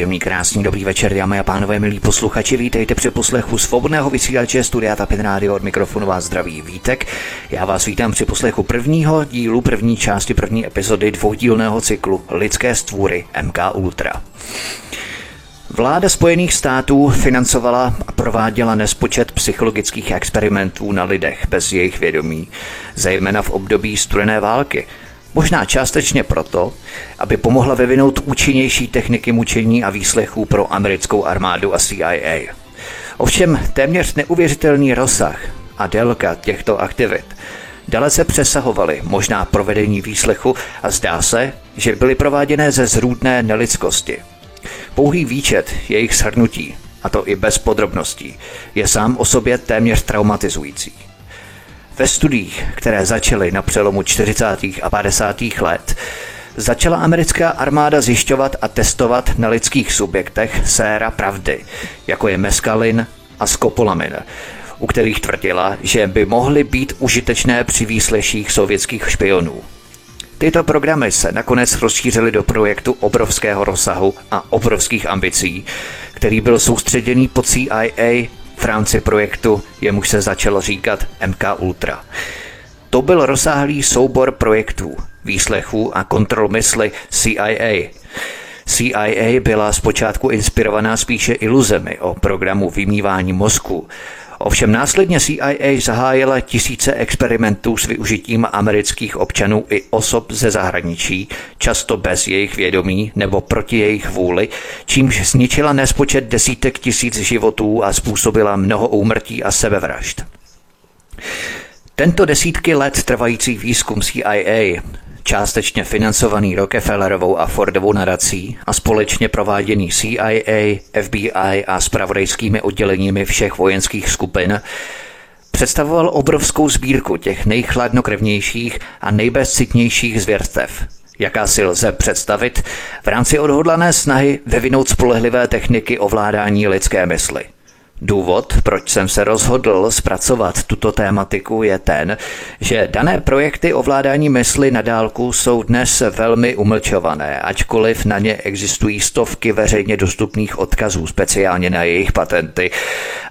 Příjemný, krásný, dobrý večer, dámy a pánové, milí posluchači, vítejte při poslechu svobodného vysílače Studia Tapin Radio od mikrofonu vás zdraví Vítek. Já vás vítám při poslechu prvního dílu, první části, první epizody dvoudílného cyklu Lidské stvůry MK Ultra. Vláda Spojených států financovala a prováděla nespočet psychologických experimentů na lidech bez jejich vědomí, zejména v období studené války – Možná částečně proto, aby pomohla vyvinout účinnější techniky mučení a výslechů pro americkou armádu a CIA. Ovšem téměř neuvěřitelný rozsah a délka těchto aktivit dalece přesahovaly možná provedení výslechu a zdá se, že byly prováděné ze zrůdné nelidskosti. Pouhý výčet jejich shrnutí, a to i bez podrobností, je sám o sobě téměř traumatizující. Ve studiích, které začaly na přelomu 40. a 50. let, začala americká armáda zjišťovat a testovat na lidských subjektech séra pravdy, jako je meskalin a skopolamin, u kterých tvrdila, že by mohly být užitečné při výsleších sovětských špionů. Tyto programy se nakonec rozšířily do projektu obrovského rozsahu a obrovských ambicí, který byl soustředěný pod CIA v rámci projektu, jemuž se začalo říkat MK Ultra. To byl rozsáhlý soubor projektů, výslechů a kontrol mysli CIA. CIA byla zpočátku inspirovaná spíše iluzemi o programu vymývání mozku, Ovšem následně CIA zahájila tisíce experimentů s využitím amerických občanů i osob ze zahraničí, často bez jejich vědomí nebo proti jejich vůli, čímž zničila nespočet desítek tisíc životů a způsobila mnoho úmrtí a sebevražd. Tento desítky let trvající výzkum CIA částečně financovaný Rockefellerovou a Fordovou nadací a společně prováděný CIA, FBI a spravodajskými odděleními všech vojenských skupin, představoval obrovskou sbírku těch nejchladnokrevnějších a nejbezcitnějších zvěrstev, jaká si lze představit v rámci odhodlané snahy vyvinout spolehlivé techniky ovládání lidské mysli – Důvod, proč jsem se rozhodl zpracovat tuto tématiku, je ten, že dané projekty ovládání mysli na dálku jsou dnes velmi umlčované, ačkoliv na ně existují stovky veřejně dostupných odkazů, speciálně na jejich patenty.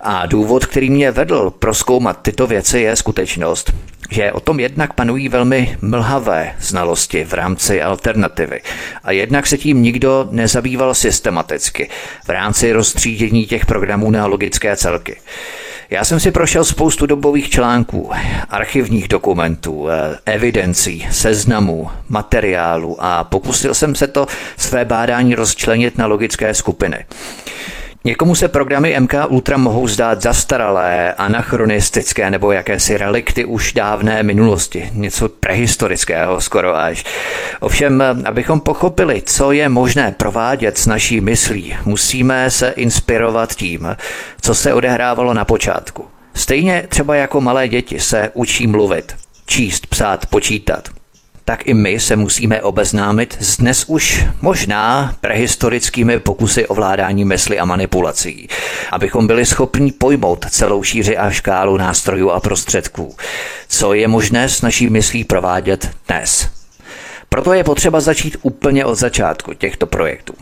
A důvod, který mě vedl proskoumat tyto věci, je skutečnost, že o tom jednak panují velmi mlhavé znalosti v rámci alternativy a jednak se tím nikdo nezabýval systematicky v rámci rozstřídění těch programů na logické celky. Já jsem si prošel spoustu dobových článků, archivních dokumentů, eh, evidencí, seznamů, materiálů a pokusil jsem se to své bádání rozčlenit na logické skupiny. Někomu se programy MK Ultra mohou zdát zastaralé, anachronistické nebo jakési relikty už dávné minulosti, něco prehistorického skoro až. Ovšem, abychom pochopili, co je možné provádět s naší myslí, musíme se inspirovat tím, co se odehrávalo na počátku. Stejně třeba jako malé děti se učí mluvit, číst, psát, počítat tak i my se musíme obeznámit s dnes už možná prehistorickými pokusy ovládání mysli a manipulací, abychom byli schopni pojmout celou šíři a škálu nástrojů a prostředků, co je možné s naší myslí provádět dnes. Proto je potřeba začít úplně od začátku těchto projektů.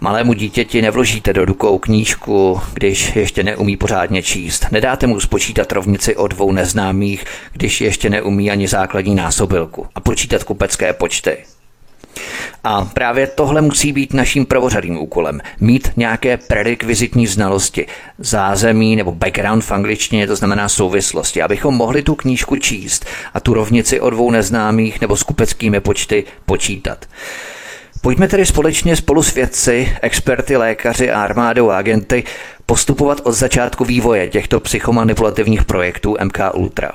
Malému dítěti nevložíte do rukou knížku, když ještě neumí pořádně číst. Nedáte mu spočítat rovnici o dvou neznámých, když ještě neumí ani základní násobilku a počítat kupecké počty. A právě tohle musí být naším prvořadým úkolem. Mít nějaké prerekvizitní znalosti, zázemí nebo background v angličtině, to znamená souvislosti, abychom mohli tu knížku číst a tu rovnici o dvou neznámých nebo s kupeckými počty počítat. Pojďme tedy společně spolu s vědci, experty, lékaři a armádou a agenty postupovat od začátku vývoje těchto psychomanipulativních projektů MK Ultra.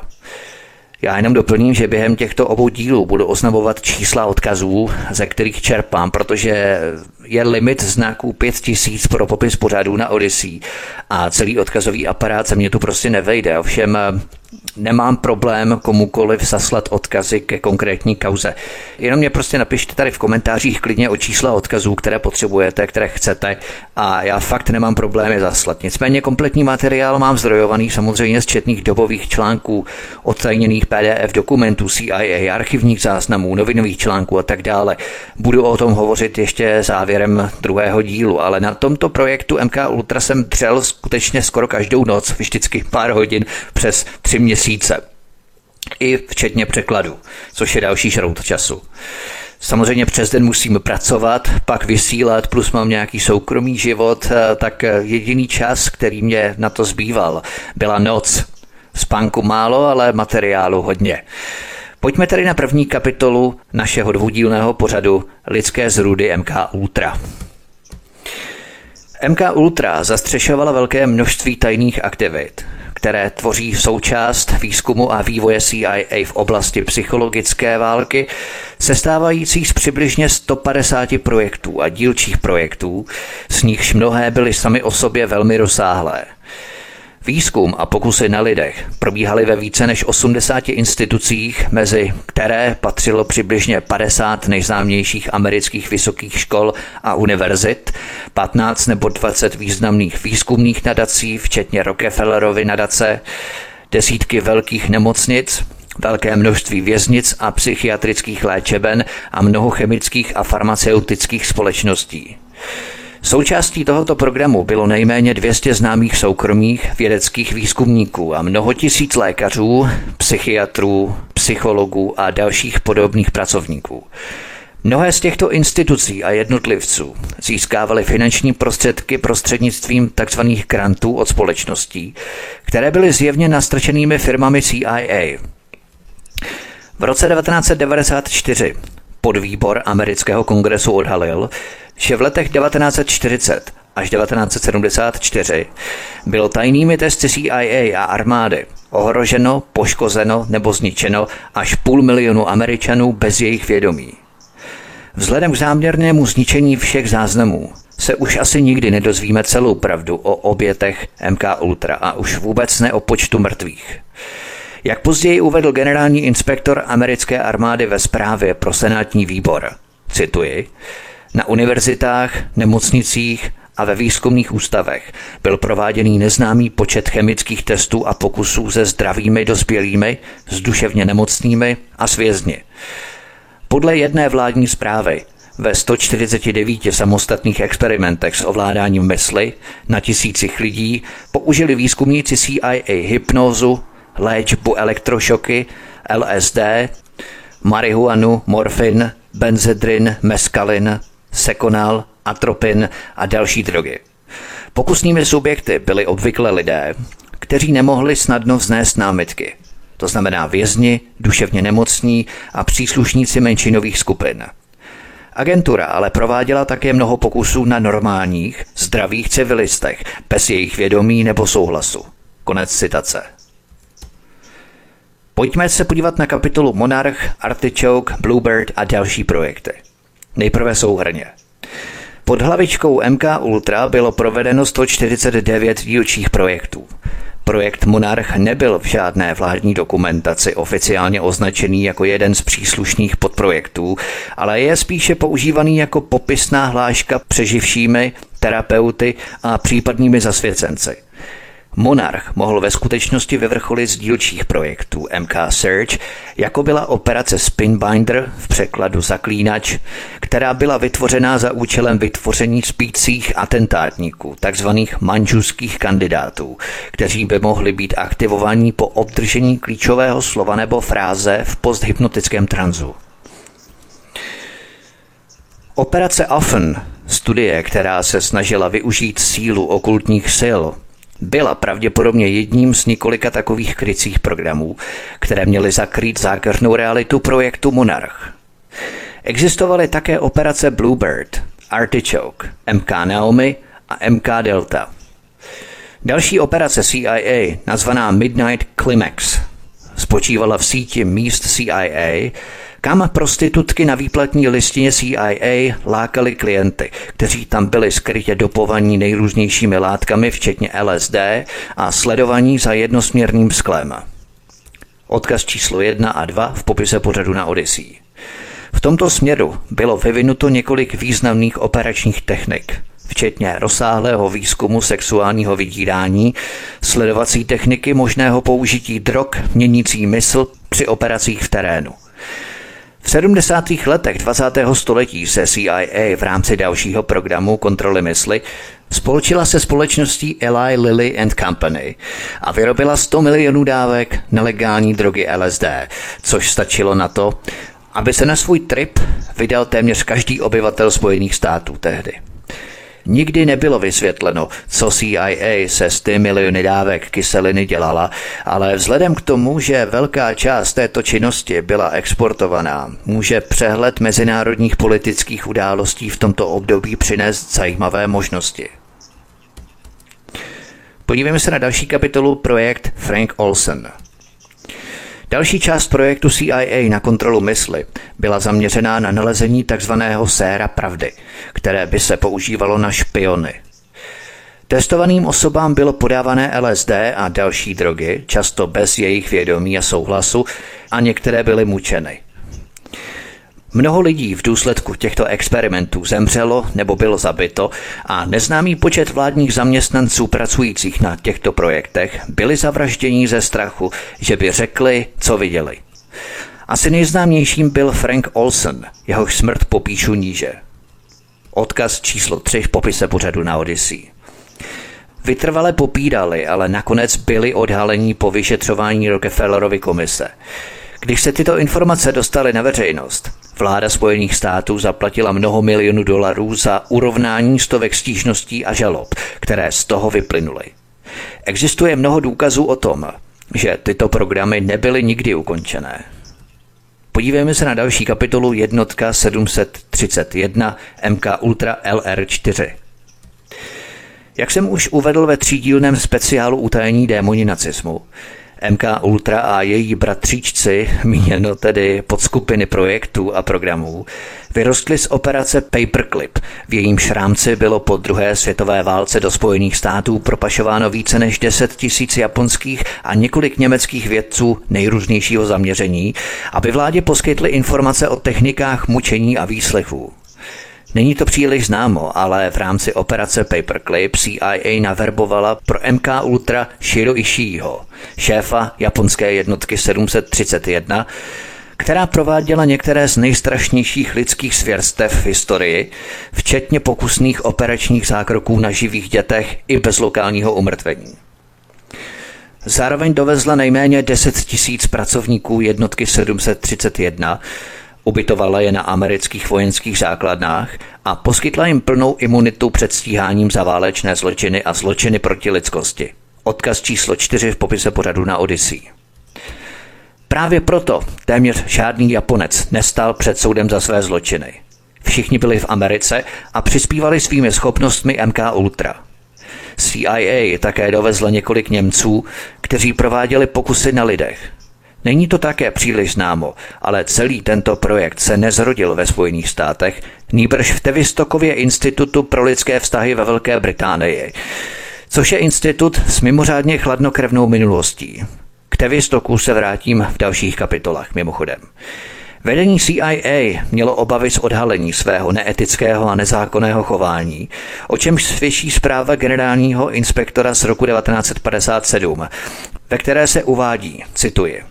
Já jenom doplním, že během těchto obou dílů budu oznamovat čísla odkazů, ze kterých čerpám, protože je limit znaků 5000 pro popis pořadů na Odyssey a celý odkazový aparát se mě tu prostě nevejde. Ovšem nemám problém komukoliv zaslat odkazy ke konkrétní kauze. Jenom mě prostě napište tady v komentářích klidně o čísla odkazů, které potřebujete, které chcete a já fakt nemám problémy zaslat. Nicméně kompletní materiál mám zdrojovaný samozřejmě z četných dobových článků, odtajněných PDF dokumentů CIA, archivních záznamů, novinových článků a tak dále. Budu o tom hovořit ještě závěrem druhého dílu, ale na tomto projektu MK Ultra jsem dřel skutečně skoro každou noc, vždycky pár hodin přes tři měsíce. I včetně překladu, což je další žrout času. Samozřejmě přes den musím pracovat, pak vysílat, plus mám nějaký soukromý život, eh, tak jediný čas, který mě na to zbýval, byla noc. Spánku málo, ale materiálu hodně. Pojďme tedy na první kapitolu našeho dvoudílného pořadu Lidské zrůdy MK Ultra. MK Ultra zastřešovala velké množství tajných aktivit, které tvoří součást výzkumu a vývoje CIA v oblasti psychologické války, sestávající z přibližně 150 projektů a dílčích projektů, z nichž mnohé byly sami o sobě velmi rozsáhlé – Výzkum a pokusy na lidech probíhaly ve více než 80 institucích, mezi které patřilo přibližně 50 nejznámějších amerických vysokých škol a univerzit, 15 nebo 20 významných výzkumných nadací, včetně Rockefellerovy nadace, desítky velkých nemocnic, velké množství věznic a psychiatrických léčeben a mnoho chemických a farmaceutických společností. Součástí tohoto programu bylo nejméně 200 známých soukromých vědeckých výzkumníků a mnoho tisíc lékařů, psychiatrů, psychologů a dalších podobných pracovníků. Mnohé z těchto institucí a jednotlivců získávaly finanční prostředky prostřednictvím tzv. grantů od společností, které byly zjevně nastrčenými firmami CIA. V roce 1994 podvýbor amerického kongresu odhalil, že v letech 1940 až 1974 bylo tajnými testy CIA a armády ohroženo, poškozeno nebo zničeno až půl milionu Američanů bez jejich vědomí. Vzhledem k záměrnému zničení všech záznamů se už asi nikdy nedozvíme celou pravdu o obětech MK Ultra a už vůbec ne o počtu mrtvých. Jak později uvedl generální inspektor americké armády ve zprávě pro senátní výbor, cituji, na univerzitách, nemocnicích a ve výzkumných ústavech byl prováděný neznámý počet chemických testů a pokusů se zdravými dospělými, s duševně nemocnými a s vězni. Podle jedné vládní zprávy ve 149 samostatných experimentech s ovládáním mysli na tisících lidí použili výzkumníci CIA hypnózu, léčbu elektrošoky, LSD, marihuanu, morfin, benzedrin, meskalin, sekonal, atropin a další drogy. Pokusnými subjekty byli obvykle lidé, kteří nemohli snadno vznést námitky. To znamená vězni, duševně nemocní a příslušníci menšinových skupin. Agentura ale prováděla také mnoho pokusů na normálních, zdravých civilistech, bez jejich vědomí nebo souhlasu. Konec citace. Pojďme se podívat na kapitolu Monarch, Artichoke, Bluebird a další projekty. Nejprve souhrně. Pod hlavičkou MK Ultra bylo provedeno 149 dílčích projektů. Projekt Monarch nebyl v žádné vládní dokumentaci oficiálně označený jako jeden z příslušných podprojektů, ale je spíše používaný jako popisná hláška přeživšími, terapeuty a případnými zasvěcenci. Monarch mohl ve skutečnosti vyvrcholit z dílčích projektů MK Search, jako byla operace Spinbinder v překladu Zaklínač, která byla vytvořena za účelem vytvoření spících atentátníků, takzvaných manžuských kandidátů, kteří by mohli být aktivovaní po obdržení klíčového slova nebo fráze v posthypnotickém tranzu. Operace Offen, studie, která se snažila využít sílu okultních sil, byla pravděpodobně jedním z několika takových krycích programů, které měly zakrýt zákeřnou realitu projektu Monarch. Existovaly také operace Bluebird, Artichoke, MK Naomi a MK Delta. Další operace CIA, nazvaná Midnight Climax, spočívala v síti míst CIA, kam prostitutky na výplatní listině CIA lákali klienty, kteří tam byli skrytě dopovaní nejrůznějšími látkami, včetně LSD a sledovaní za jednosměrným sklem. Odkaz číslo 1 a 2 v popise pořadu na Odyssey. V tomto směru bylo vyvinuto několik významných operačních technik, včetně rozsáhlého výzkumu sexuálního vydírání, sledovací techniky možného použití drog měnící mysl při operacích v terénu. V 70. letech 20. století se CIA v rámci dalšího programu kontroly mysli spolčila se společností Eli Lilly and Company a vyrobila 100 milionů dávek nelegální drogy LSD, což stačilo na to, aby se na svůj trip vydal téměř každý obyvatel Spojených států tehdy. Nikdy nebylo vysvětleno, co CIA se z ty miliony dávek kyseliny dělala, ale vzhledem k tomu, že velká část této činnosti byla exportovaná, může přehled mezinárodních politických událostí v tomto období přinést zajímavé možnosti. Podívejme se na další kapitolu projekt Frank Olsen – Další část projektu CIA na kontrolu mysli byla zaměřená na nalezení tzv. séra pravdy, které by se používalo na špiony. Testovaným osobám bylo podávané LSD a další drogy, často bez jejich vědomí a souhlasu, a některé byly mučeny. Mnoho lidí v důsledku těchto experimentů zemřelo nebo bylo zabito a neznámý počet vládních zaměstnanců pracujících na těchto projektech byli zavražděni ze strachu, že by řekli, co viděli. Asi nejznámějším byl Frank Olsen, jehož smrt popíšu níže. Odkaz číslo 3 v popise pořadu na Odyssey. Vytrvale popírali, ale nakonec byli odhalení po vyšetřování Rockefellerovy komise. Když se tyto informace dostaly na veřejnost, vláda Spojených států zaplatila mnoho milionů dolarů za urovnání stovek stížností a žalob, které z toho vyplynuly. Existuje mnoho důkazů o tom, že tyto programy nebyly nikdy ukončené. Podívejme se na další kapitolu jednotka 731 MK Ultra LR4. Jak jsem už uvedl ve třídílném speciálu utajení démoni nacismu, MK Ultra a její bratříčci, míněno tedy podskupiny projektů a programů, vyrostly z operace Paperclip. V jejím šrámci bylo po druhé světové válce do Spojených států propašováno více než 10 tisíc japonských a několik německých vědců nejrůznějšího zaměření, aby vládě poskytly informace o technikách mučení a výslechů. Není to příliš známo, ale v rámci operace Paperclip CIA naverbovala pro MK Ultra Shiro Ishiiho, šéfa japonské jednotky 731, která prováděla některé z nejstrašnějších lidských svěrstev v historii, včetně pokusných operačních zákroků na živých dětech i bez lokálního umrtvení. Zároveň dovezla nejméně 10 tisíc pracovníků jednotky 731, ubytovala je na amerických vojenských základnách a poskytla jim plnou imunitu před stíháním za válečné zločiny a zločiny proti lidskosti. Odkaz číslo 4 v popise pořadu na Odyssey. Právě proto téměř žádný Japonec nestal před soudem za své zločiny. Všichni byli v Americe a přispívali svými schopnostmi MK Ultra. CIA také dovezla několik Němců, kteří prováděli pokusy na lidech. Není to také příliš známo, ale celý tento projekt se nezrodil ve Spojených státech, nýbrž v Tevistokově institutu pro lidské vztahy ve Velké Británii, což je institut s mimořádně chladnokrevnou minulostí. K Tevistoku se vrátím v dalších kapitolách mimochodem. Vedení CIA mělo obavy z odhalení svého neetického a nezákonného chování, o čemž svědčí zpráva generálního inspektora z roku 1957, ve které se uvádí, cituji,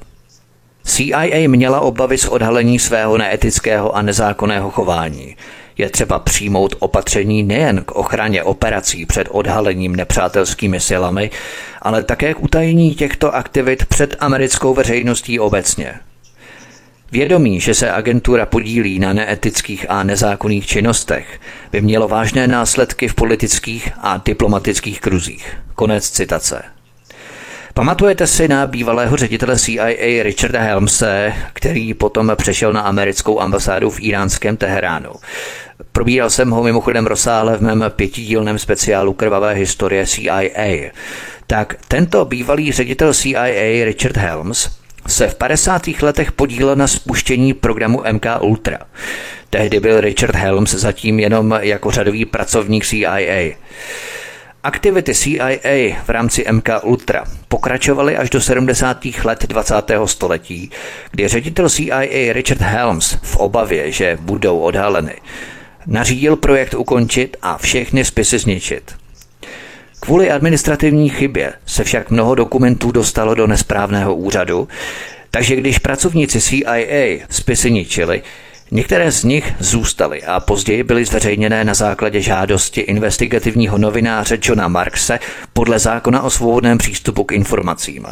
CIA měla obavy z odhalení svého neetického a nezákonného chování. Je třeba přijmout opatření nejen k ochraně operací před odhalením nepřátelskými silami, ale také k utajení těchto aktivit před americkou veřejností obecně. Vědomí, že se agentura podílí na neetických a nezákonných činnostech, by mělo vážné následky v politických a diplomatických kruzích. Konec citace. Pamatujete si na bývalého ředitele CIA Richarda Helmse, který potom přešel na americkou ambasádu v iránském Teheránu? Probíral jsem ho mimochodem rozsáhle v mém pětidílném speciálu Krvavé historie CIA. Tak tento bývalý ředitel CIA Richard Helms se v 50. letech podílel na spuštění programu MK Ultra. Tehdy byl Richard Helms zatím jenom jako řadový pracovník CIA. Aktivity CIA v rámci MK Ultra pokračovaly až do 70. let 20. století, kdy ředitel CIA Richard Helms v obavě, že budou odhaleny, nařídil projekt ukončit a všechny spisy zničit. Kvůli administrativní chybě se však mnoho dokumentů dostalo do nesprávného úřadu, takže když pracovníci CIA spisy ničili, Některé z nich zůstaly a později byly zveřejněné na základě žádosti investigativního novináře Johna Markse podle zákona o svobodném přístupu k informacím.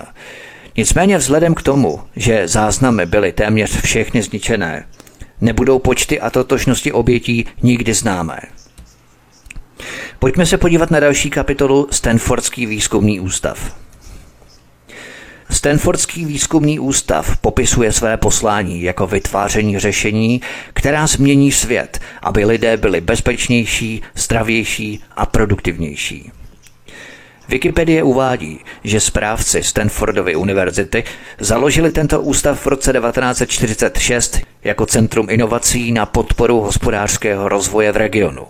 Nicméně vzhledem k tomu, že záznamy byly téměř všechny zničené, nebudou počty a totožnosti obětí nikdy známé. Pojďme se podívat na další kapitolu Stanfordský výzkumný ústav. Stanfordský výzkumný ústav popisuje své poslání jako vytváření řešení, která změní svět, aby lidé byli bezpečnější, zdravější a produktivnější. Wikipedie uvádí, že správci Stanfordovy univerzity založili tento ústav v roce 1946 jako centrum inovací na podporu hospodářského rozvoje v regionu.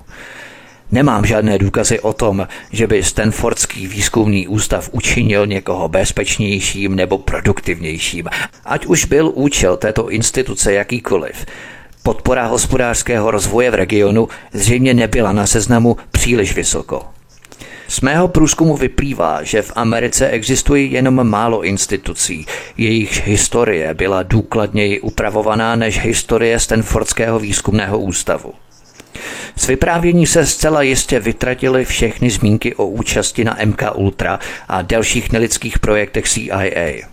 Nemám žádné důkazy o tom, že by Stanfordský výzkumný ústav učinil někoho bezpečnějším nebo produktivnějším, ať už byl účel této instituce jakýkoliv. Podpora hospodářského rozvoje v regionu zřejmě nebyla na seznamu příliš vysoko. Z mého průzkumu vyplývá, že v Americe existuje jenom málo institucí, jejichž historie byla důkladněji upravovaná než historie Stanfordského výzkumného ústavu. Z vyprávění se zcela jistě vytratily všechny zmínky o účasti na MK Ultra a dalších nelidských projektech CIA.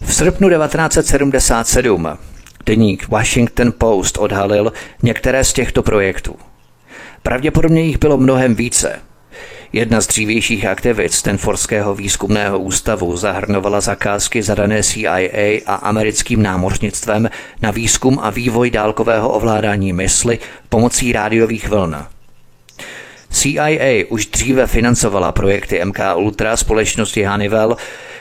V srpnu 1977 deník Washington Post odhalil některé z těchto projektů. Pravděpodobně jich bylo mnohem více – Jedna z dřívějších aktivit Stanfordského výzkumného ústavu zahrnovala zakázky zadané CIA a americkým námořnictvem na výzkum a vývoj dálkového ovládání mysli pomocí rádiových vln. CIA už dříve financovala projekty MK Ultra společnosti Honeywell,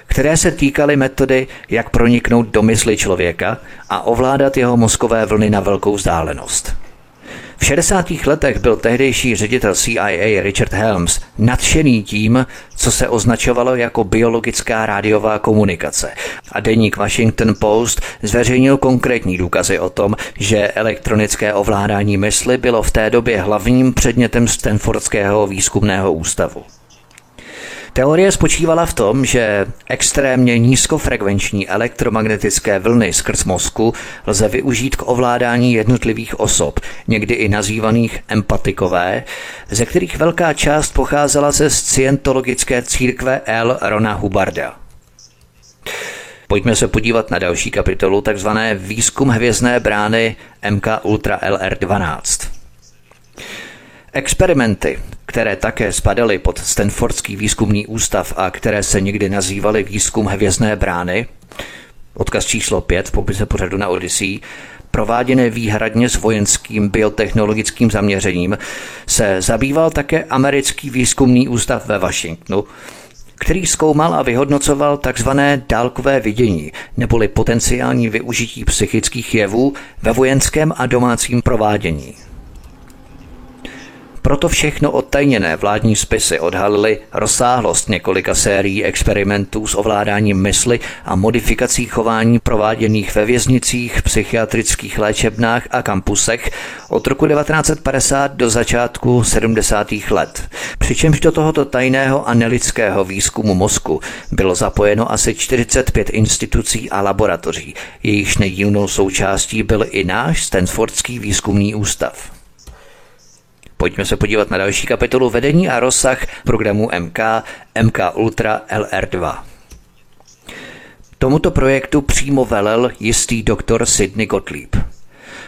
které se týkaly metody, jak proniknout do mysli člověka a ovládat jeho mozkové vlny na velkou vzdálenost. V 60. letech byl tehdejší ředitel CIA Richard Helms nadšený tím, co se označovalo jako biologická rádiová komunikace. A deník Washington Post zveřejnil konkrétní důkazy o tom, že elektronické ovládání mysli bylo v té době hlavním předmětem Stanfordského výzkumného ústavu. Teorie spočívala v tom, že extrémně nízkofrekvenční elektromagnetické vlny skrz mozku lze využít k ovládání jednotlivých osob, někdy i nazývaných empatikové, ze kterých velká část pocházela ze scientologické církve L. Rona Hubarda. Pojďme se podívat na další kapitolu, takzvané Výzkum hvězdné brány MK Ultra LR12. Experimenty, které také spadaly pod Stanfordský výzkumný ústav a které se někdy nazývaly výzkum hvězdné brány, odkaz číslo 5 v popise pořadu na Odyssey, prováděné výhradně s vojenským biotechnologickým zaměřením, se zabýval také americký výzkumný ústav ve Washingtonu, který zkoumal a vyhodnocoval tzv. dálkové vidění, neboli potenciální využití psychických jevů ve vojenském a domácím provádění. Proto všechno odtajněné vládní spisy odhalily rozsáhlost několika sérií experimentů s ovládáním mysli a modifikací chování prováděných ve věznicích, psychiatrických léčebnách a kampusech od roku 1950 do začátku 70. let. Přičemž do tohoto tajného a nelidského výzkumu mozku bylo zapojeno asi 45 institucí a laboratoří, jejichž nedílnou součástí byl i náš Stanfordský výzkumný ústav. Pojďme se podívat na další kapitolu vedení a rozsah programu MK, MK Ultra LR2. Tomuto projektu přímo velel jistý doktor Sidney Gottlieb.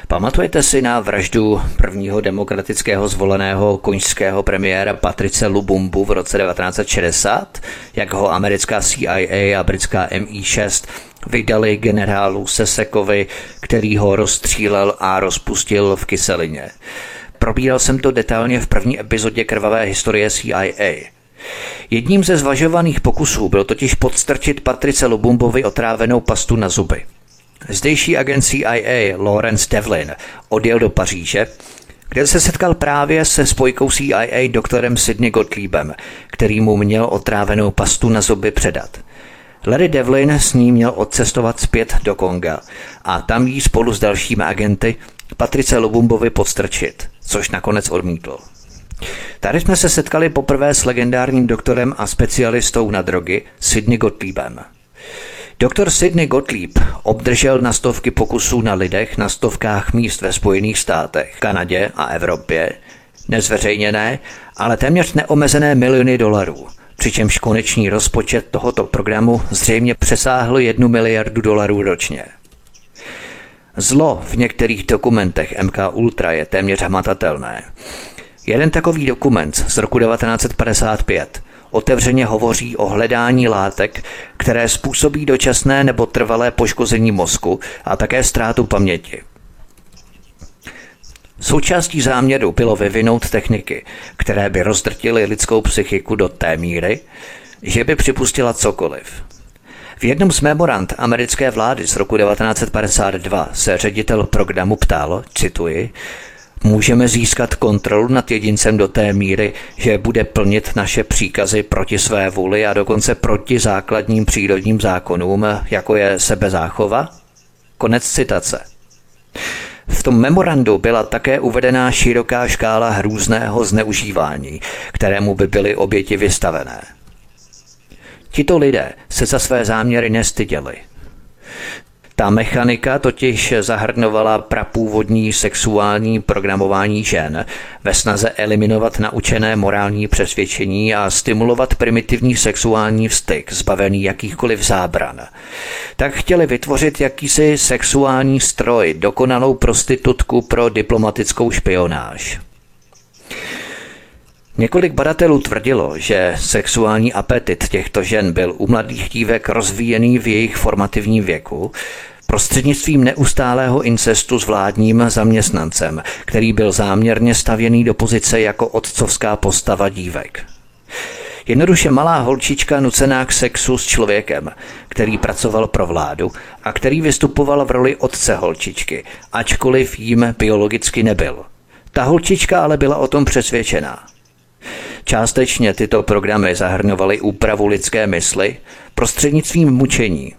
Pamatujete si na vraždu prvního demokratického zvoleného koňského premiéra Patrice Lubumbu v roce 1960, jak ho americká CIA a britská MI6 vydali generálu Sesekovi, který ho rozstřílel a rozpustil v kyselině. Probíral jsem to detailně v první epizodě krvavé historie CIA. Jedním ze zvažovaných pokusů byl totiž podstrčit Patrice Lubumbovi otrávenou pastu na zuby. Zdejší agent CIA Lawrence Devlin odjel do Paříže, kde se setkal právě se spojkou CIA doktorem Sidney Gottliebem, který mu měl otrávenou pastu na zuby předat. Larry Devlin s ním měl odcestovat zpět do Konga a tam jí spolu s dalšími agenty Patrice Lubumbovi podstrčit, což nakonec odmítl. Tady jsme se setkali poprvé s legendárním doktorem a specialistou na drogy Sidney Gottliebem. Doktor Sidney Gottlieb obdržel na stovky pokusů na lidech na stovkách míst ve Spojených státech, Kanadě a Evropě, nezveřejněné, ale téměř neomezené miliony dolarů, přičemž konečný rozpočet tohoto programu zřejmě přesáhl jednu miliardu dolarů ročně. Zlo v některých dokumentech MK Ultra je téměř hmatatelné. Jeden takový dokument z roku 1955 otevřeně hovoří o hledání látek, které způsobí dočasné nebo trvalé poškození mozku a také ztrátu paměti. Součástí záměru bylo vyvinout techniky, které by rozdrtily lidskou psychiku do té míry, že by připustila cokoliv. V jednom z memorand americké vlády z roku 1952 se ředitel programu ptal, cituji, Můžeme získat kontrolu nad jedincem do té míry, že bude plnit naše příkazy proti své vůli a dokonce proti základním přírodním zákonům, jako je sebezáchova? Konec citace. V tom memorandu byla také uvedená široká škála hrůzného zneužívání, kterému by byly oběti vystavené. Tito lidé se za své záměry nestyděli. Ta mechanika totiž zahrnovala prapůvodní sexuální programování žen ve snaze eliminovat naučené morální přesvědčení a stimulovat primitivní sexuální vztyk, zbavený jakýchkoliv zábran. Tak chtěli vytvořit jakýsi sexuální stroj, dokonalou prostitutku pro diplomatickou špionáž. Několik badatelů tvrdilo, že sexuální apetit těchto žen byl u mladých dívek rozvíjený v jejich formativním věku, prostřednictvím neustálého incestu s vládním zaměstnancem, který byl záměrně stavěný do pozice jako otcovská postava dívek. Jednoduše malá holčička nucená k sexu s člověkem, který pracoval pro vládu a který vystupoval v roli otce holčičky, ačkoliv jím biologicky nebyl. Ta holčička ale byla o tom přesvědčená. Částečně tyto programy zahrnovaly úpravu lidské mysli prostřednictvím mučení,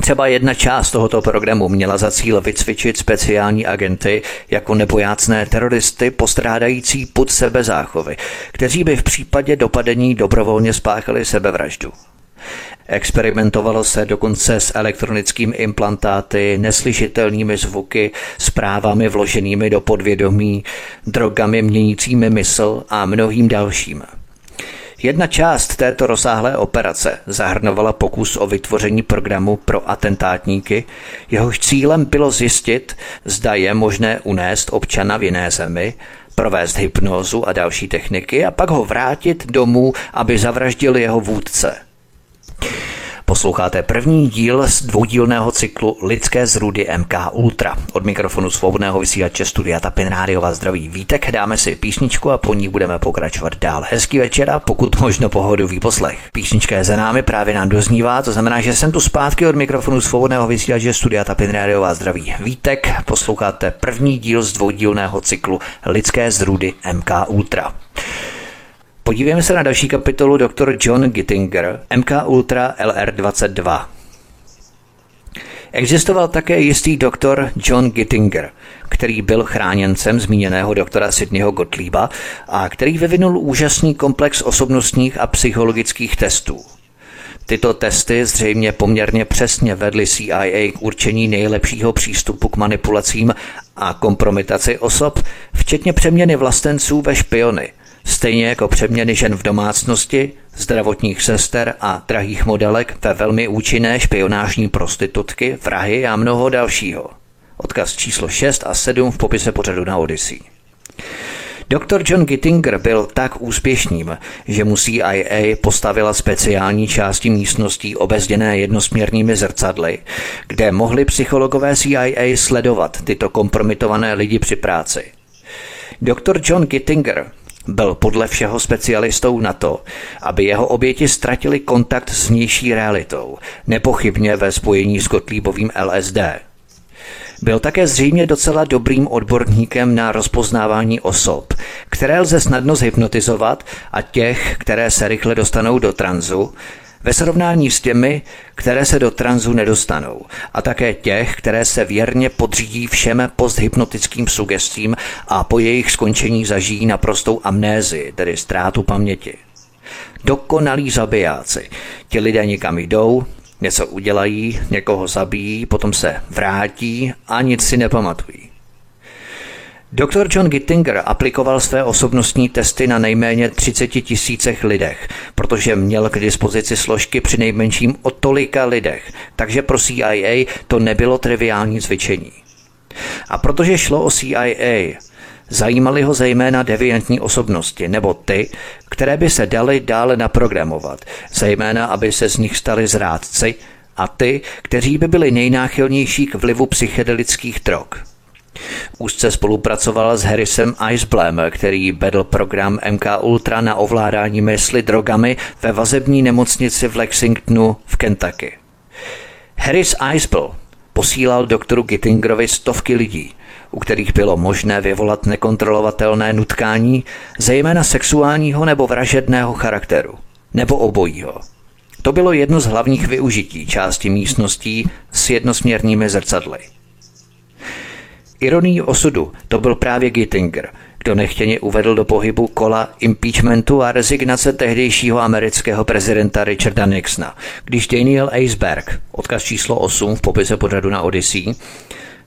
Třeba jedna část tohoto programu měla za cíl vycvičit speciální agenty jako nebojácné teroristy postrádající pod sebe záchovy, kteří by v případě dopadení dobrovolně spáchali sebevraždu. Experimentovalo se dokonce s elektronickými implantáty, neslyšitelnými zvuky, zprávami vloženými do podvědomí, drogami měnícími mysl a mnohým dalším. Jedna část této rozsáhlé operace zahrnovala pokus o vytvoření programu pro atentátníky, jehož cílem bylo zjistit, zda je možné unést občana v jiné zemi, provést hypnózu a další techniky a pak ho vrátit domů, aby zavraždil jeho vůdce. Posloucháte první díl z dvoudílného cyklu Lidské zrudy MK Ultra. Od mikrofonu svobodného vysílače Studia Tapin Rádio vás zdraví Vítek. Dáme si písničku a po ní budeme pokračovat dál. Hezký večer a pokud možno pohodový poslech. Písnička je za námi, právě nám doznívá, to znamená, že jsem tu zpátky od mikrofonu svobodného vysílače Studia Tapin Rádio vás zdraví Vítek. Posloucháte první díl z dvoudílného cyklu Lidské zrudy MK Ultra. Podívejme se na další kapitolu dr. John Gittinger, MK Ultra LR22. Existoval také jistý doktor John Gittinger, který byl chráněncem zmíněného doktora Sidneyho Gottlieba a který vyvinul úžasný komplex osobnostních a psychologických testů. Tyto testy zřejmě poměrně přesně vedly CIA k určení nejlepšího přístupu k manipulacím a kompromitaci osob, včetně přeměny vlastenců ve špiony – stejně jako přeměny žen v domácnosti, zdravotních sester a drahých modelek ve velmi účinné špionážní prostitutky, vrahy a mnoho dalšího. Odkaz číslo 6 a 7 v popise pořadu na Odyssey. Dr. John Gittinger byl tak úspěšným, že mu CIA postavila speciální části místností obezděné jednosměrnými zrcadly, kde mohli psychologové CIA sledovat tyto kompromitované lidi při práci. Dr. John Gittinger byl podle všeho specialistou na to, aby jeho oběti ztratili kontakt s vnější realitou, nepochybně ve spojení s Gottliebovým LSD. Byl také zřejmě docela dobrým odborníkem na rozpoznávání osob, které lze snadno zhypnotizovat a těch, které se rychle dostanou do tranzu, ve srovnání s těmi, které se do tranzu nedostanou a také těch, které se věrně podřídí všem posthypnotickým sugestím a po jejich skončení zažijí naprostou amnézi, tedy ztrátu paměti. Dokonalí zabijáci. Ti lidé někam jdou, něco udělají, někoho zabijí, potom se vrátí a nic si nepamatují. Dr. John Gittinger aplikoval své osobnostní testy na nejméně 30 tisícech lidech, protože měl k dispozici složky při nejmenším o tolika lidech, takže pro CIA to nebylo triviální cvičení. A protože šlo o CIA, zajímaly ho zejména deviantní osobnosti, nebo ty, které by se daly dále naprogramovat, zejména aby se z nich stali zrádci, a ty, kteří by byli nejnáchylnější k vlivu psychedelických drog. Úzce spolupracovala s Harrisem Iceblem, který vedl program MK Ultra na ovládání mysli drogami ve vazební nemocnici v Lexingtonu v Kentucky. Harris Icebell posílal doktoru Gittingerovi stovky lidí, u kterých bylo možné vyvolat nekontrolovatelné nutkání, zejména sexuálního nebo vražedného charakteru, nebo obojího. To bylo jedno z hlavních využití části místností s jednosměrnými zrcadly. Ironií osudu to byl právě Gittinger, kdo nechtěně uvedl do pohybu kola impeachmentu a rezignace tehdejšího amerického prezidenta Richarda Nixona, když Daniel Eisberg, odkaz číslo 8 v popise pořadu na Odyssey,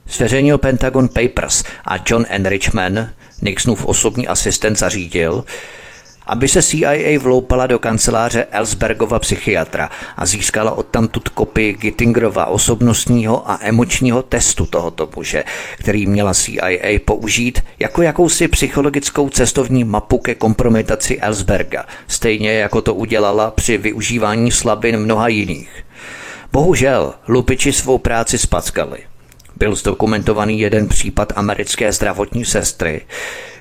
zveřejnil Pentagon Papers a John Enrichman, Nixonův osobní asistent, zařídil, aby se CIA vloupala do kanceláře Ellsbergova psychiatra a získala odtamtud kopii Gittingerova osobnostního a emočního testu tohoto muže, který měla CIA použít jako jakousi psychologickou cestovní mapu ke kompromitaci Ellsberga, stejně jako to udělala při využívání slabin mnoha jiných. Bohužel, lupiči svou práci spackali. Byl zdokumentovaný jeden případ americké zdravotní sestry,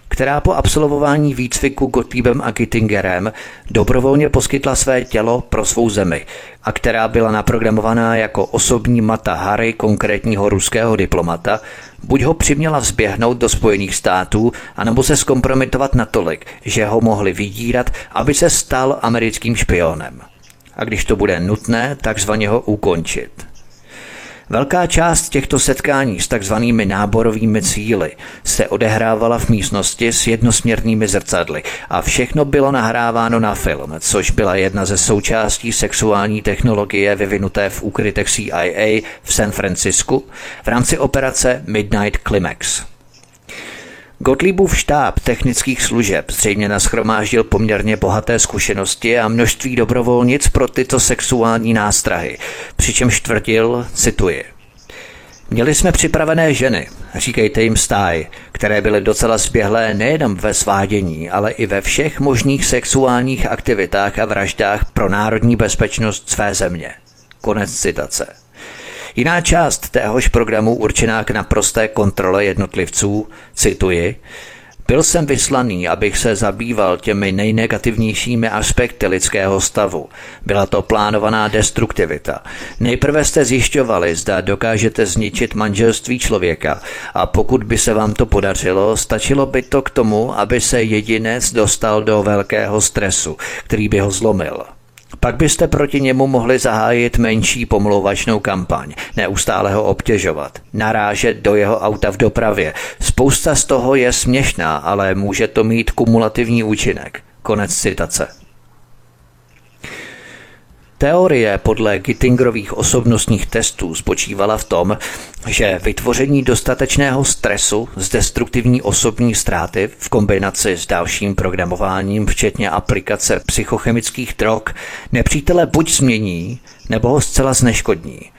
která po absolvování výcviku Gottliebem a Gittingerem dobrovolně poskytla své tělo pro svou zemi a která byla naprogramovaná jako osobní mata Harry konkrétního ruského diplomata, buď ho přiměla vzběhnout do Spojených států, anebo se zkompromitovat natolik, že ho mohli vydírat, aby se stal americkým špionem. A když to bude nutné, takzvaně ho ukončit. Velká část těchto setkání s takzvanými náborovými cíly se odehrávala v místnosti s jednosměrnými zrcadly a všechno bylo nahráváno na film, což byla jedna ze součástí sexuální technologie vyvinuté v úkrytech CIA v San Francisku v rámci operace Midnight Climax. Gottliebův štáb technických služeb zřejmě naschromáždil poměrně bohaté zkušenosti a množství dobrovolnic pro tyto sexuální nástrahy, přičemž tvrdil, cituji, Měli jsme připravené ženy, říkejte jim stáj, které byly docela zběhlé nejenom ve svádění, ale i ve všech možných sexuálních aktivitách a vraždách pro národní bezpečnost své země. Konec citace. Jiná část téhož programu určená k naprosté kontrole jednotlivců, cituji, byl jsem vyslaný, abych se zabýval těmi nejnegativnějšími aspekty lidského stavu. Byla to plánovaná destruktivita. Nejprve jste zjišťovali, zda dokážete zničit manželství člověka a pokud by se vám to podařilo, stačilo by to k tomu, aby se jedinec dostal do velkého stresu, který by ho zlomil. Pak byste proti němu mohli zahájit menší pomlouvačnou kampaň, neustále ho obtěžovat, narážet do jeho auta v dopravě. Spousta z toho je směšná, ale může to mít kumulativní účinek. Konec citace. Teorie podle Gittingerových osobnostních testů spočívala v tom, že vytvoření dostatečného stresu z destruktivní osobní ztráty v kombinaci s dalším programováním, včetně aplikace psychochemických drog, nepřítele buď změní, nebo ho zcela zneškodní –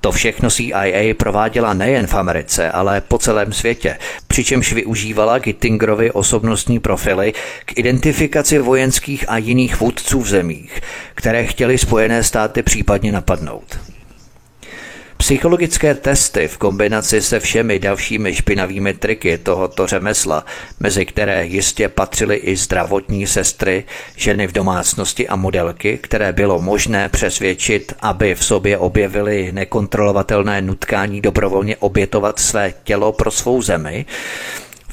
to všechno CIA prováděla nejen v Americe, ale po celém světě, přičemž využívala Gittingerovy osobnostní profily k identifikaci vojenských a jiných vůdců v zemích, které chtěli Spojené státy případně napadnout. Psychologické testy v kombinaci se všemi dalšími špinavými triky tohoto řemesla, mezi které jistě patřily i zdravotní sestry, ženy v domácnosti a modelky, které bylo možné přesvědčit, aby v sobě objevili nekontrolovatelné nutkání dobrovolně obětovat své tělo pro svou zemi,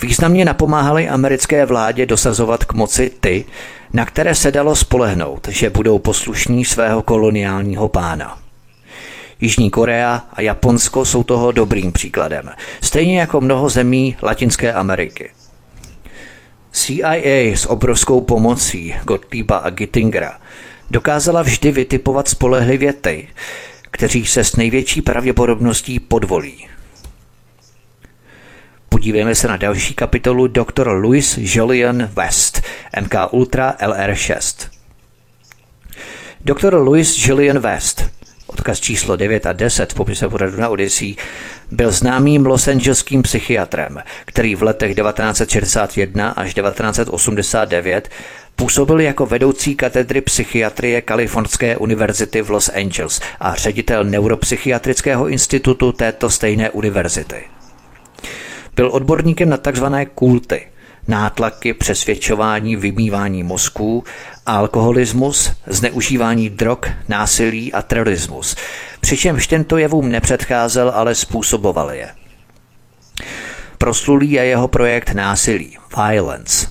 významně napomáhali americké vládě dosazovat k moci ty, na které se dalo spolehnout, že budou poslušní svého koloniálního pána. Jižní Korea a Japonsko jsou toho dobrým příkladem, stejně jako mnoho zemí Latinské Ameriky. CIA s obrovskou pomocí Gottlieba a Gittingera dokázala vždy vytipovat spolehlivě ty, kteří se s největší pravděpodobností podvolí. Podívejme se na další kapitolu Dr. Louis Julian West, MK Ultra LR6. Dr. Louis Julian West odkaz číslo 9 a 10 v popise pořadu na Odyssey, byl známým losangelským psychiatrem, který v letech 1961 až 1989 Působil jako vedoucí katedry psychiatrie Kalifornské univerzity v Los Angeles a ředitel neuropsychiatrického institutu této stejné univerzity. Byl odborníkem na tzv. kulty – nátlaky, přesvědčování, vymývání mozků, alkoholismus, zneužívání drog, násilí a terorismus. Přičemž tento jevům nepředcházel, ale způsoboval je. Proslulý je jeho projekt násilí, violence.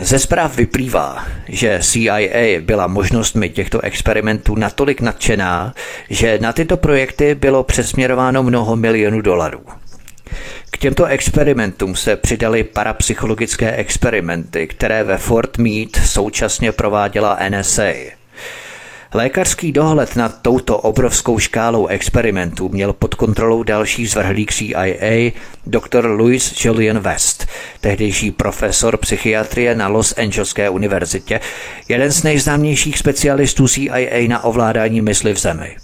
Ze zpráv vyplývá, že CIA byla možnostmi těchto experimentů natolik nadšená, že na tyto projekty bylo přesměrováno mnoho milionů dolarů. Těmto experimentům se přidaly parapsychologické experimenty, které ve Fort Meade současně prováděla NSA. Lékařský dohled nad touto obrovskou škálou experimentů měl pod kontrolou další zvrhlík CIA, dr. Louis Julian West, tehdejší profesor psychiatrie na Los Angeleské univerzitě, jeden z nejznámějších specialistů CIA na ovládání mysli v zemi.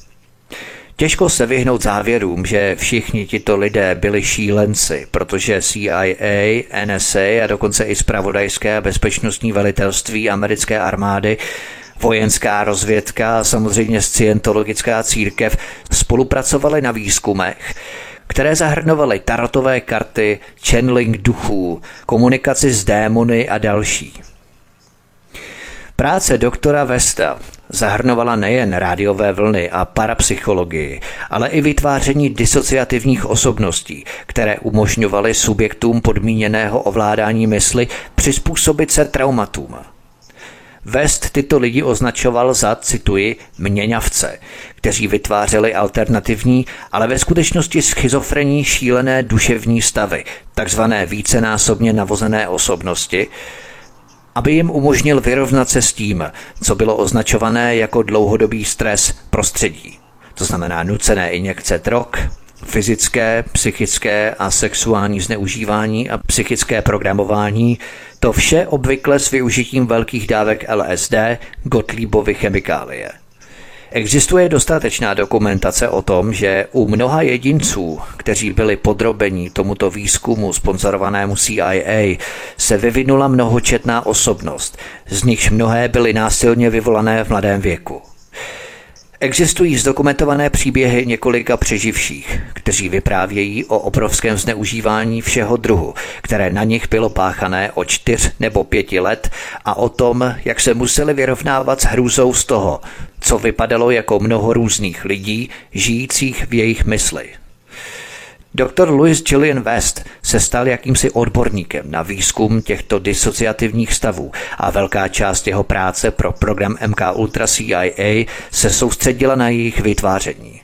Těžko se vyhnout závěrům, že všichni tito lidé byli šílenci, protože CIA, NSA a dokonce i zpravodajské a bezpečnostní velitelství americké armády vojenská rozvědka a samozřejmě scientologická církev spolupracovali na výzkumech, které zahrnovaly tarotové karty, channeling duchů, komunikaci s démony a další. Práce doktora Vesta zahrnovala nejen rádiové vlny a parapsychologii, ale i vytváření disociativních osobností, které umožňovaly subjektům podmíněného ovládání mysli přizpůsobit se traumatům. West tyto lidi označoval za, cituji, měňavce, kteří vytvářeli alternativní, ale ve skutečnosti schizofrenní šílené duševní stavy, takzvané vícenásobně navozené osobnosti, aby jim umožnil vyrovnat se s tím, co bylo označované jako dlouhodobý stres prostředí. To znamená nucené injekce drog, fyzické, psychické a sexuální zneužívání a psychické programování, to vše obvykle s využitím velkých dávek LSD, Gottliebovy chemikálie – Existuje dostatečná dokumentace o tom, že u mnoha jedinců, kteří byli podrobeni tomuto výzkumu sponzorovanému CIA, se vyvinula mnohočetná osobnost, z nichž mnohé byly násilně vyvolané v mladém věku. Existují zdokumentované příběhy několika přeživších, kteří vyprávějí o obrovském zneužívání všeho druhu, které na nich bylo páchané o čtyř nebo pěti let a o tom, jak se museli vyrovnávat s hrůzou z toho, co vypadalo jako mnoho různých lidí, žijících v jejich mysli. Dr. Louis Gillian West se stal jakýmsi odborníkem na výzkum těchto disociativních stavů a velká část jeho práce pro program MK Ultra CIA se soustředila na jejich vytváření.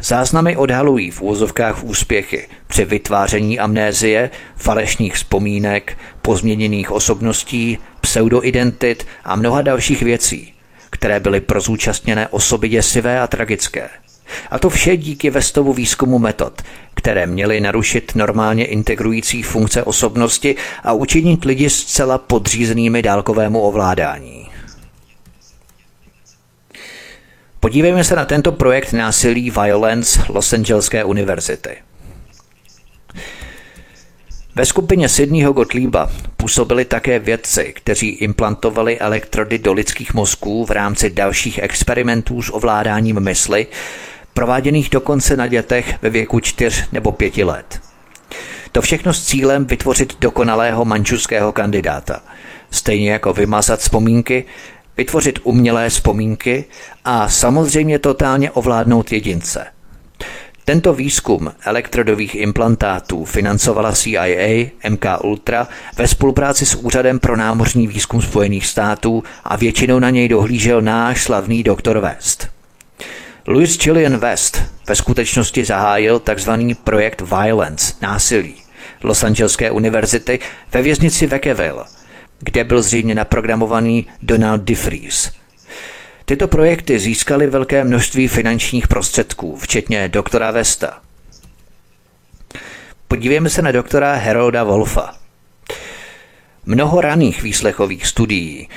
Záznamy odhalují v úzovkách úspěchy při vytváření amnézie, falešných vzpomínek, pozměněných osobností, pseudoidentit a mnoha dalších věcí, které byly pro zúčastněné osoby děsivé a tragické – a to vše díky Vestovu výzkumu metod, které měly narušit normálně integrující funkce osobnosti a učinit lidi zcela podřízenými dálkovému ovládání. Podívejme se na tento projekt násilí Violence Los Angeleské univerzity. Ve skupině Sydneyho Gottlieba působili také vědci, kteří implantovali elektrody do lidských mozků v rámci dalších experimentů s ovládáním mysli prováděných dokonce na dětech ve věku 4 nebo 5 let. To všechno s cílem vytvořit dokonalého manžuského kandidáta. Stejně jako vymazat vzpomínky, vytvořit umělé vzpomínky a samozřejmě totálně ovládnout jedince. Tento výzkum elektrodových implantátů financovala CIA, MK Ultra ve spolupráci s Úřadem pro námořní výzkum Spojených států a většinou na něj dohlížel náš slavný doktor West. Louis Gillian West ve skutečnosti zahájil tzv. projekt Violence, násilí, Los Angeleské univerzity ve věznici Vekeville, kde byl zřejmě naprogramovaný Donald DeFries. Tyto projekty získaly velké množství finančních prostředků, včetně doktora Vesta. Podívejme se na doktora Herolda Wolfa. Mnoho raných výslechových studií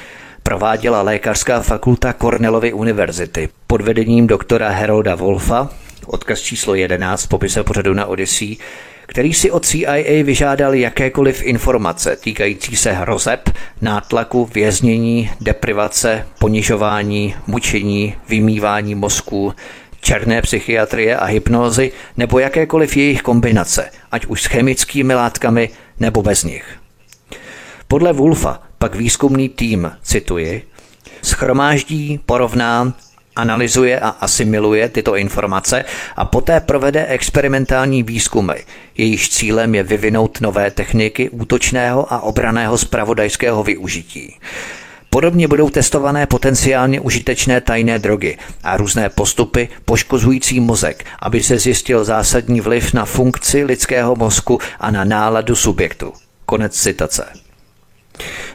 prováděla lékařská fakulta Cornellovy univerzity pod vedením doktora Herolda Wolfa, odkaz číslo 11 popise pořadu na Odyssey, který si od CIA vyžádal jakékoliv informace týkající se hrozeb, nátlaku, věznění, deprivace, ponižování, mučení, vymývání mozku, černé psychiatrie a hypnózy nebo jakékoliv jejich kombinace, ať už s chemickými látkami nebo bez nich. Podle Wolfa pak výzkumný tým, cituji, schromáždí, porovná, analyzuje a asimiluje tyto informace a poté provede experimentální výzkumy. Jejíž cílem je vyvinout nové techniky útočného a obraného spravodajského využití. Podobně budou testované potenciálně užitečné tajné drogy a různé postupy poškozující mozek, aby se zjistil zásadní vliv na funkci lidského mozku a na náladu subjektu. Konec citace.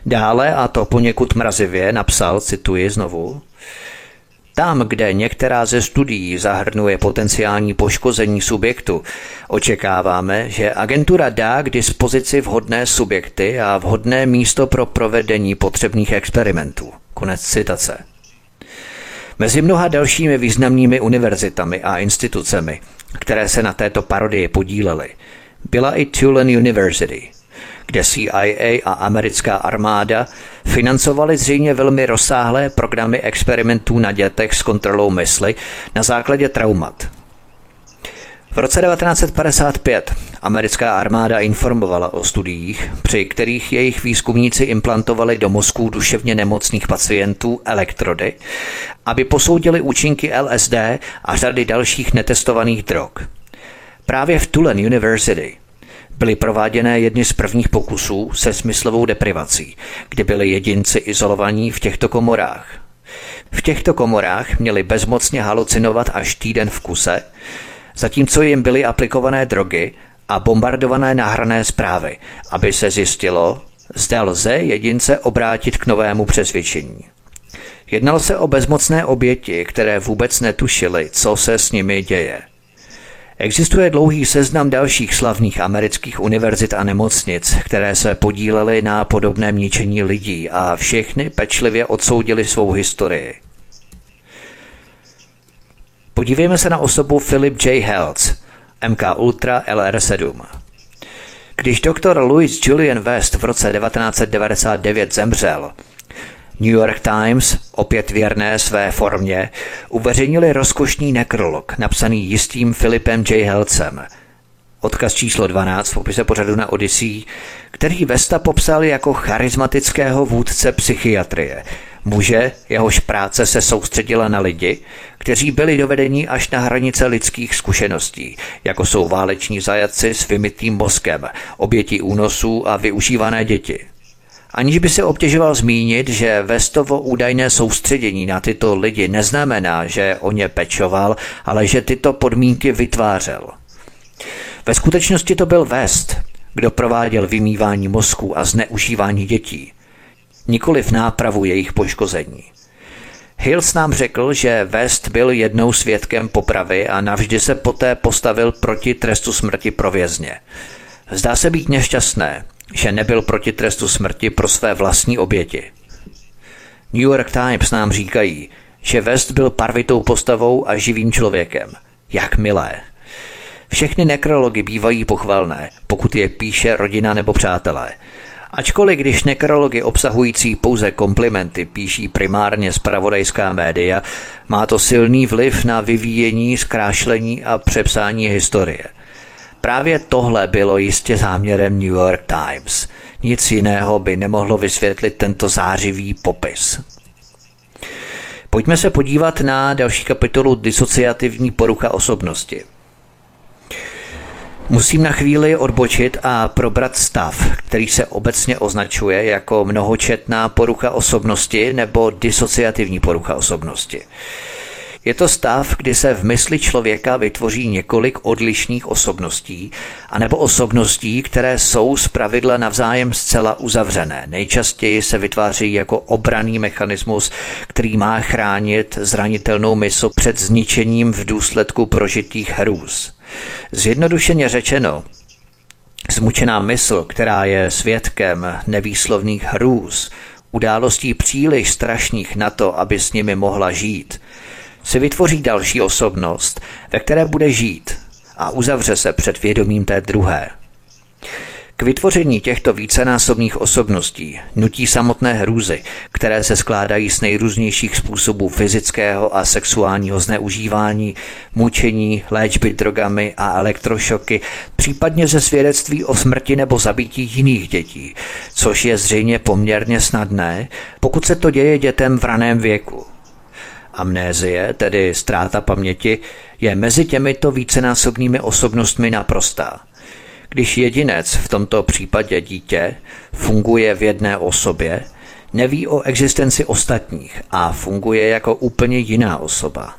Dále, a to poněkud mrazivě, napsal, cituji znovu, tam, kde některá ze studií zahrnuje potenciální poškození subjektu, očekáváme, že agentura dá k dispozici vhodné subjekty a vhodné místo pro provedení potřebných experimentů. Konec citace. Mezi mnoha dalšími významnými univerzitami a institucemi, které se na této parodii podílely, byla i Tulane University, kde CIA a americká armáda financovaly zřejmě velmi rozsáhlé programy experimentů na dětech s kontrolou mysli na základě traumat. V roce 1955 americká armáda informovala o studiích, při kterých jejich výzkumníci implantovali do mozků duševně nemocných pacientů elektrody, aby posoudili účinky LSD a řady dalších netestovaných drog. Právě v Tulane University byly prováděné jedny z prvních pokusů se smyslovou deprivací, kdy byli jedinci izolovaní v těchto komorách. V těchto komorách měli bezmocně halucinovat až týden v kuse, zatímco jim byly aplikované drogy a bombardované nahrané zprávy, aby se zjistilo, zda lze jedince obrátit k novému přesvědčení. Jednalo se o bezmocné oběti, které vůbec netušily, co se s nimi děje. Existuje dlouhý seznam dalších slavných amerických univerzit a nemocnic, které se podílely na podobném ničení lidí a všechny pečlivě odsoudili svou historii. Podívejme se na osobu Philip J. Heltz, MK Ultra LR7. Když doktor Louis Julian West v roce 1999 zemřel, New York Times, opět věrné své formě, uveřejnili rozkošný nekrolog, napsaný jistým Filipem J. Helcem. Odkaz číslo 12 v popise pořadu na Odyssey, který Vesta popsal jako charismatického vůdce psychiatrie, muže, jehož práce se soustředila na lidi, kteří byli dovedeni až na hranice lidských zkušeností, jako jsou váleční zajatci s vymytým mozkem, oběti únosů a využívané děti. Aniž by se obtěžoval zmínit, že Vestovo údajné soustředění na tyto lidi neznamená, že o ně pečoval, ale že tyto podmínky vytvářel. Ve skutečnosti to byl West, kdo prováděl vymývání mozku a zneužívání dětí, nikoli v nápravu jejich poškození. Hills nám řekl, že West byl jednou svědkem popravy a navždy se poté postavil proti trestu smrti pro vězně. Zdá se být nešťastné, že nebyl proti trestu smrti pro své vlastní oběti. New York Times nám říkají, že West byl parvitou postavou a živým člověkem. Jak milé. Všechny nekrology bývají pochvalné, pokud je píše rodina nebo přátelé. Ačkoliv když nekrology obsahující pouze komplimenty píší primárně zpravodajská média, má to silný vliv na vyvíjení, zkrášlení a přepsání historie. Právě tohle bylo jistě záměrem New York Times. Nic jiného by nemohlo vysvětlit tento zářivý popis. Pojďme se podívat na další kapitolu disociativní porucha osobnosti. Musím na chvíli odbočit a probrat stav, který se obecně označuje jako mnohočetná porucha osobnosti nebo disociativní porucha osobnosti. Je to stav, kdy se v mysli člověka vytvoří několik odlišných osobností, anebo osobností, které jsou z pravidla navzájem zcela uzavřené. Nejčastěji se vytváří jako obraný mechanismus, který má chránit zranitelnou mysl před zničením v důsledku prožitých hrůz. Zjednodušeně řečeno, zmučená mysl, která je svědkem nevýslovných hrůz, událostí příliš strašných na to, aby s nimi mohla žít, si vytvoří další osobnost, ve které bude žít a uzavře se před vědomím té druhé. K vytvoření těchto vícenásobných osobností nutí samotné hrůzy, které se skládají z nejrůznějších způsobů fyzického a sexuálního zneužívání, mučení, léčby drogami a elektrošoky, případně ze svědectví o smrti nebo zabití jiných dětí, což je zřejmě poměrně snadné, pokud se to děje dětem v raném věku. Amnézie, tedy ztráta paměti, je mezi těmito vícenásobnými osobnostmi naprostá. Když jedinec, v tomto případě dítě, funguje v jedné osobě, neví o existenci ostatních a funguje jako úplně jiná osoba.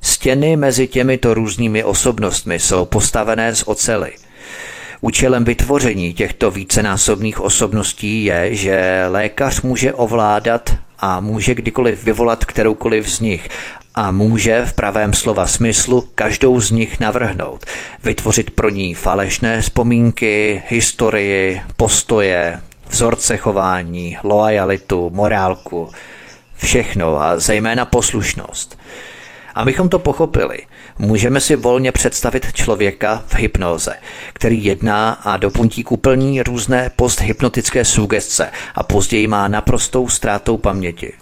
Stěny mezi těmito různými osobnostmi jsou postavené z ocely. Účelem vytvoření těchto vícenásobných osobností je, že lékař může ovládat a může kdykoliv vyvolat kteroukoliv z nich. A může v pravém slova smyslu každou z nich navrhnout, vytvořit pro ní falešné vzpomínky, historii, postoje, vzorce chování, loajalitu, morálku, všechno a zejména poslušnost. Abychom to pochopili, můžeme si volně představit člověka v hypnoze, který jedná a do puntíku plní různé posthypnotické sugestce a později má naprostou ztrátou paměti.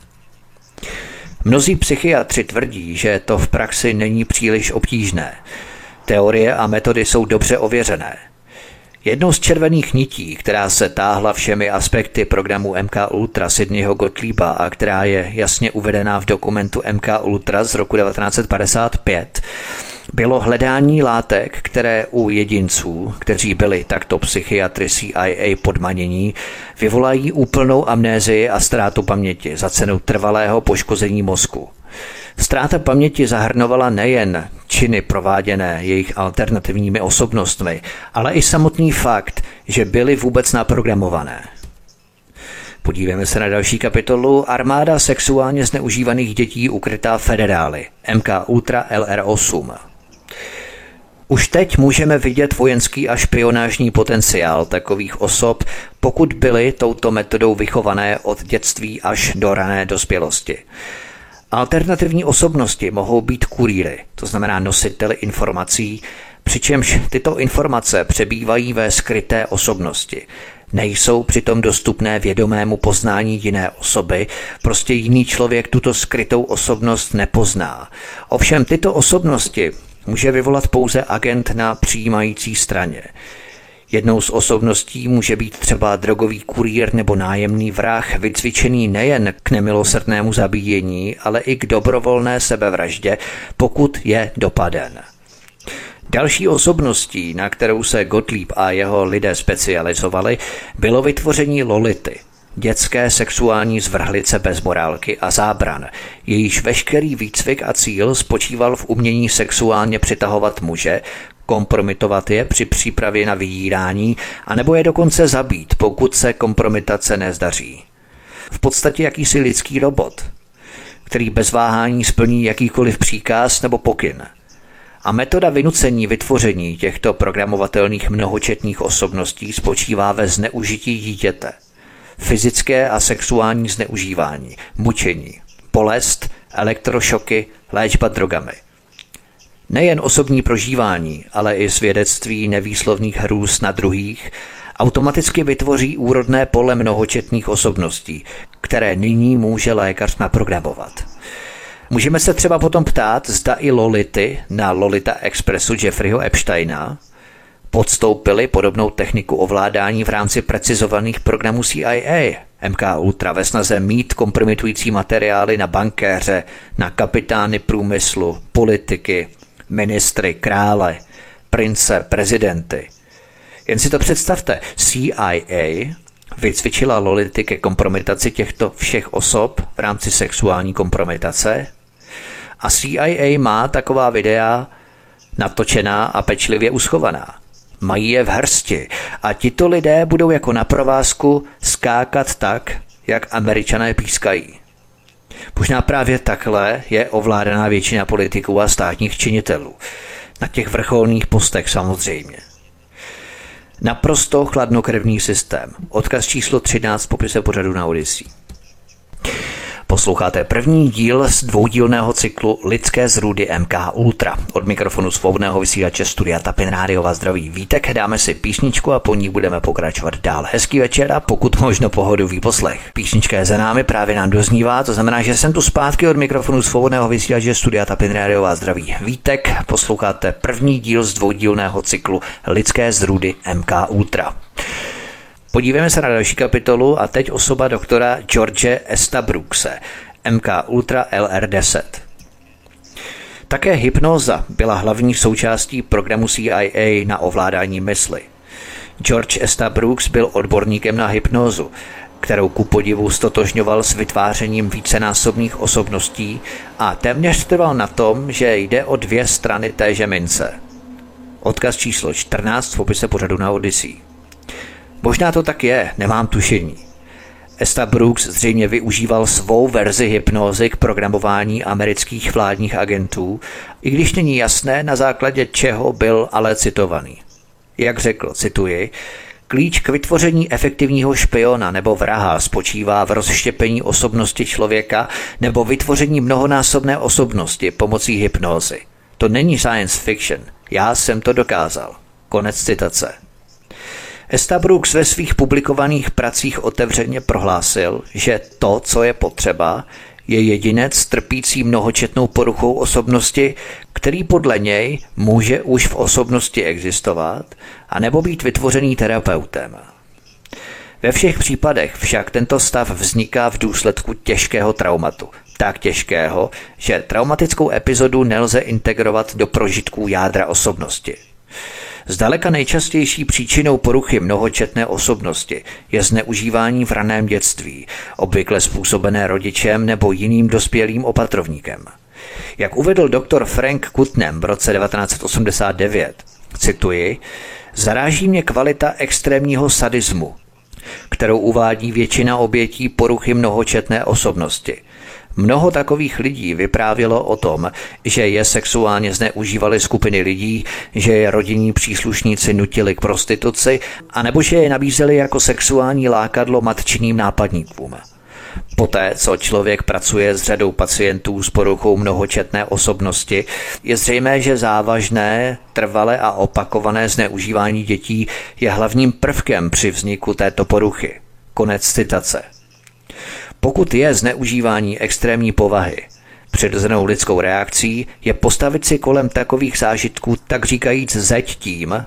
Mnozí psychiatři tvrdí, že to v praxi není příliš obtížné. Teorie a metody jsou dobře ověřené. Jednou z červených nití, která se táhla všemi aspekty programu MK Ultra Sydneyho Gottlieba a která je jasně uvedená v dokumentu MK Ultra z roku 1955, bylo hledání látek, které u jedinců, kteří byli takto psychiatry CIA podmanění, vyvolají úplnou amnézii a ztrátu paměti za cenu trvalého poškození mozku. Ztráta paměti zahrnovala nejen činy prováděné jejich alternativními osobnostmi, ale i samotný fakt, že byly vůbec naprogramované. Podívejme se na další kapitolu Armáda sexuálně zneužívaných dětí ukrytá federály MK Ultra LR8. Už teď můžeme vidět vojenský a špionážní potenciál takových osob, pokud byly touto metodou vychované od dětství až do rané dospělosti. Alternativní osobnosti mohou být kurýry, to znamená nositeli informací, přičemž tyto informace přebývají ve skryté osobnosti. Nejsou přitom dostupné vědomému poznání jiné osoby, prostě jiný člověk tuto skrytou osobnost nepozná. Ovšem tyto osobnosti může vyvolat pouze agent na přijímající straně. Jednou z osobností může být třeba drogový kurýr nebo nájemný vrah, vycvičený nejen k nemilosrdnému zabíjení, ale i k dobrovolné sebevraždě, pokud je dopaden. Další osobností, na kterou se Gottlieb a jeho lidé specializovali, bylo vytvoření Lolity, dětské sexuální zvrhlice bez morálky a zábran, jejíž veškerý výcvik a cíl spočíval v umění sexuálně přitahovat muže, kompromitovat je při přípravě na vyjírání, anebo je dokonce zabít, pokud se kompromitace nezdaří. V podstatě jakýsi lidský robot, který bez váhání splní jakýkoliv příkaz nebo pokyn. A metoda vynucení vytvoření těchto programovatelných mnohočetných osobností spočívá ve zneužití dítěte. Fyzické a sexuální zneužívání, mučení, bolest, elektrošoky, léčba drogami – Nejen osobní prožívání, ale i svědectví nevýslovných hrůz na druhých automaticky vytvoří úrodné pole mnohočetných osobností, které nyní může lékař naprogramovat. Můžeme se třeba potom ptát, zda i Lolity na Lolita Expressu Jeffreyho Epsteina podstoupili podobnou techniku ovládání v rámci precizovaných programů CIA, MK Ultra ve snaze mít kompromitující materiály na bankéře, na kapitány průmyslu, politiky, ministry, krále, prince, prezidenty. Jen si to představte, CIA vycvičila Lolity ke kompromitaci těchto všech osob v rámci sexuální kompromitace a CIA má taková videa natočená a pečlivě uschovaná. Mají je v hrsti a tito lidé budou jako na provázku skákat tak, jak američané pískají. Možná právě takhle je ovládaná většina politiků a státních činitelů. Na těch vrcholných postech samozřejmě. Naprosto chladnokrevný systém. Odkaz číslo 13 v popise pořadu na Odyssey. Posloucháte první díl z dvoudílného cyklu Lidské zrůdy MK Ultra. Od mikrofonu svobodného vysílače Studia Tapin Rádio vás zdraví Vítek. Dáme si písničku a po ní budeme pokračovat dál. Hezký večer a pokud možno pohodový poslech. Písnička je za námi, právě nám doznívá, to znamená, že jsem tu zpátky od mikrofonu svobodného vysílače Studia Tapin Rádio vás zdraví Vítek. Posloucháte první díl z dvoudílného cyklu Lidské zrůdy MK Ultra. Podívejme se na další kapitolu a teď osoba doktora George Estabrooks, MK Ultra LR10. Také hypnóza byla hlavní součástí programu CIA na ovládání mysli. George Estabrooks byl odborníkem na hypnózu, kterou ku podivu stotožňoval s vytvářením vícenásobných osobností a téměř trval na tom, že jde o dvě strany téže mince. Odkaz číslo 14 v popise pořadu na Odyssey. Možná to tak je, nemám tušení. Esta Brooks zřejmě využíval svou verzi hypnózy k programování amerických vládních agentů, i když není jasné, na základě čeho byl ale citovaný. Jak řekl, cituji, Klíč k vytvoření efektivního špiona nebo vraha spočívá v rozštěpení osobnosti člověka nebo vytvoření mnohonásobné osobnosti pomocí hypnózy. To není science fiction, já jsem to dokázal. Konec citace. Estabrooks ve svých publikovaných pracích otevřeně prohlásil, že to, co je potřeba, je jedinec trpící mnohočetnou poruchou osobnosti, který podle něj může už v osobnosti existovat, anebo být vytvořený terapeutem. Ve všech případech však tento stav vzniká v důsledku těžkého traumatu. Tak těžkého, že traumatickou epizodu nelze integrovat do prožitků jádra osobnosti. Zdaleka nejčastější příčinou poruchy mnohočetné osobnosti je zneužívání v raném dětství, obvykle způsobené rodičem nebo jiným dospělým opatrovníkem. Jak uvedl doktor Frank Kutnem v roce 1989, cituji, zaráží mě kvalita extrémního sadismu, kterou uvádí většina obětí poruchy mnohočetné osobnosti – Mnoho takových lidí vyprávělo o tom, že je sexuálně zneužívali skupiny lidí, že je rodinní příslušníci nutili k prostituci, anebo že je nabízeli jako sexuální lákadlo matčiným nápadníkům. Poté, co člověk pracuje s řadou pacientů s poruchou mnohočetné osobnosti, je zřejmé, že závažné, trvalé a opakované zneužívání dětí je hlavním prvkem při vzniku této poruchy. Konec citace. Pokud je zneužívání extrémní povahy přirozenou lidskou reakcí, je postavit si kolem takových zážitků tak říkajíc zeď tím,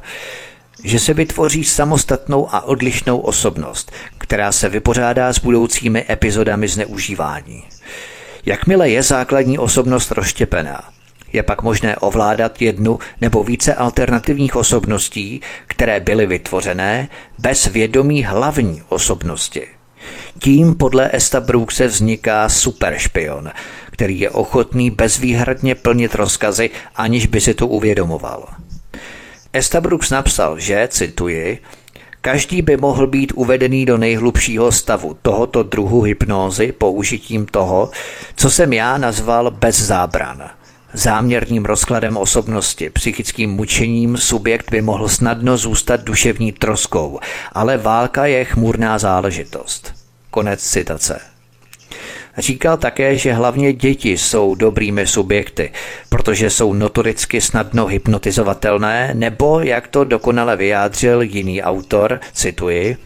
že se vytvoří samostatnou a odlišnou osobnost, která se vypořádá s budoucími epizodami zneužívání. Jakmile je základní osobnost rozštěpená, je pak možné ovládat jednu nebo více alternativních osobností, které byly vytvořené bez vědomí hlavní osobnosti. Tím podle Esta Brookse vzniká superšpion, který je ochotný bezvýhradně plnit rozkazy, aniž by si to uvědomoval. Esta Brooks napsal, že, cituji, Každý by mohl být uvedený do nejhlubšího stavu tohoto druhu hypnózy použitím toho, co jsem já nazval bez zábran. Záměrným rozkladem osobnosti, psychickým mučením subjekt by mohl snadno zůstat duševní troskou, ale válka je chmurná záležitost. Konec citace. Říkal také, že hlavně děti jsou dobrými subjekty, protože jsou notoricky snadno hypnotizovatelné, nebo, jak to dokonale vyjádřil jiný autor, cituji,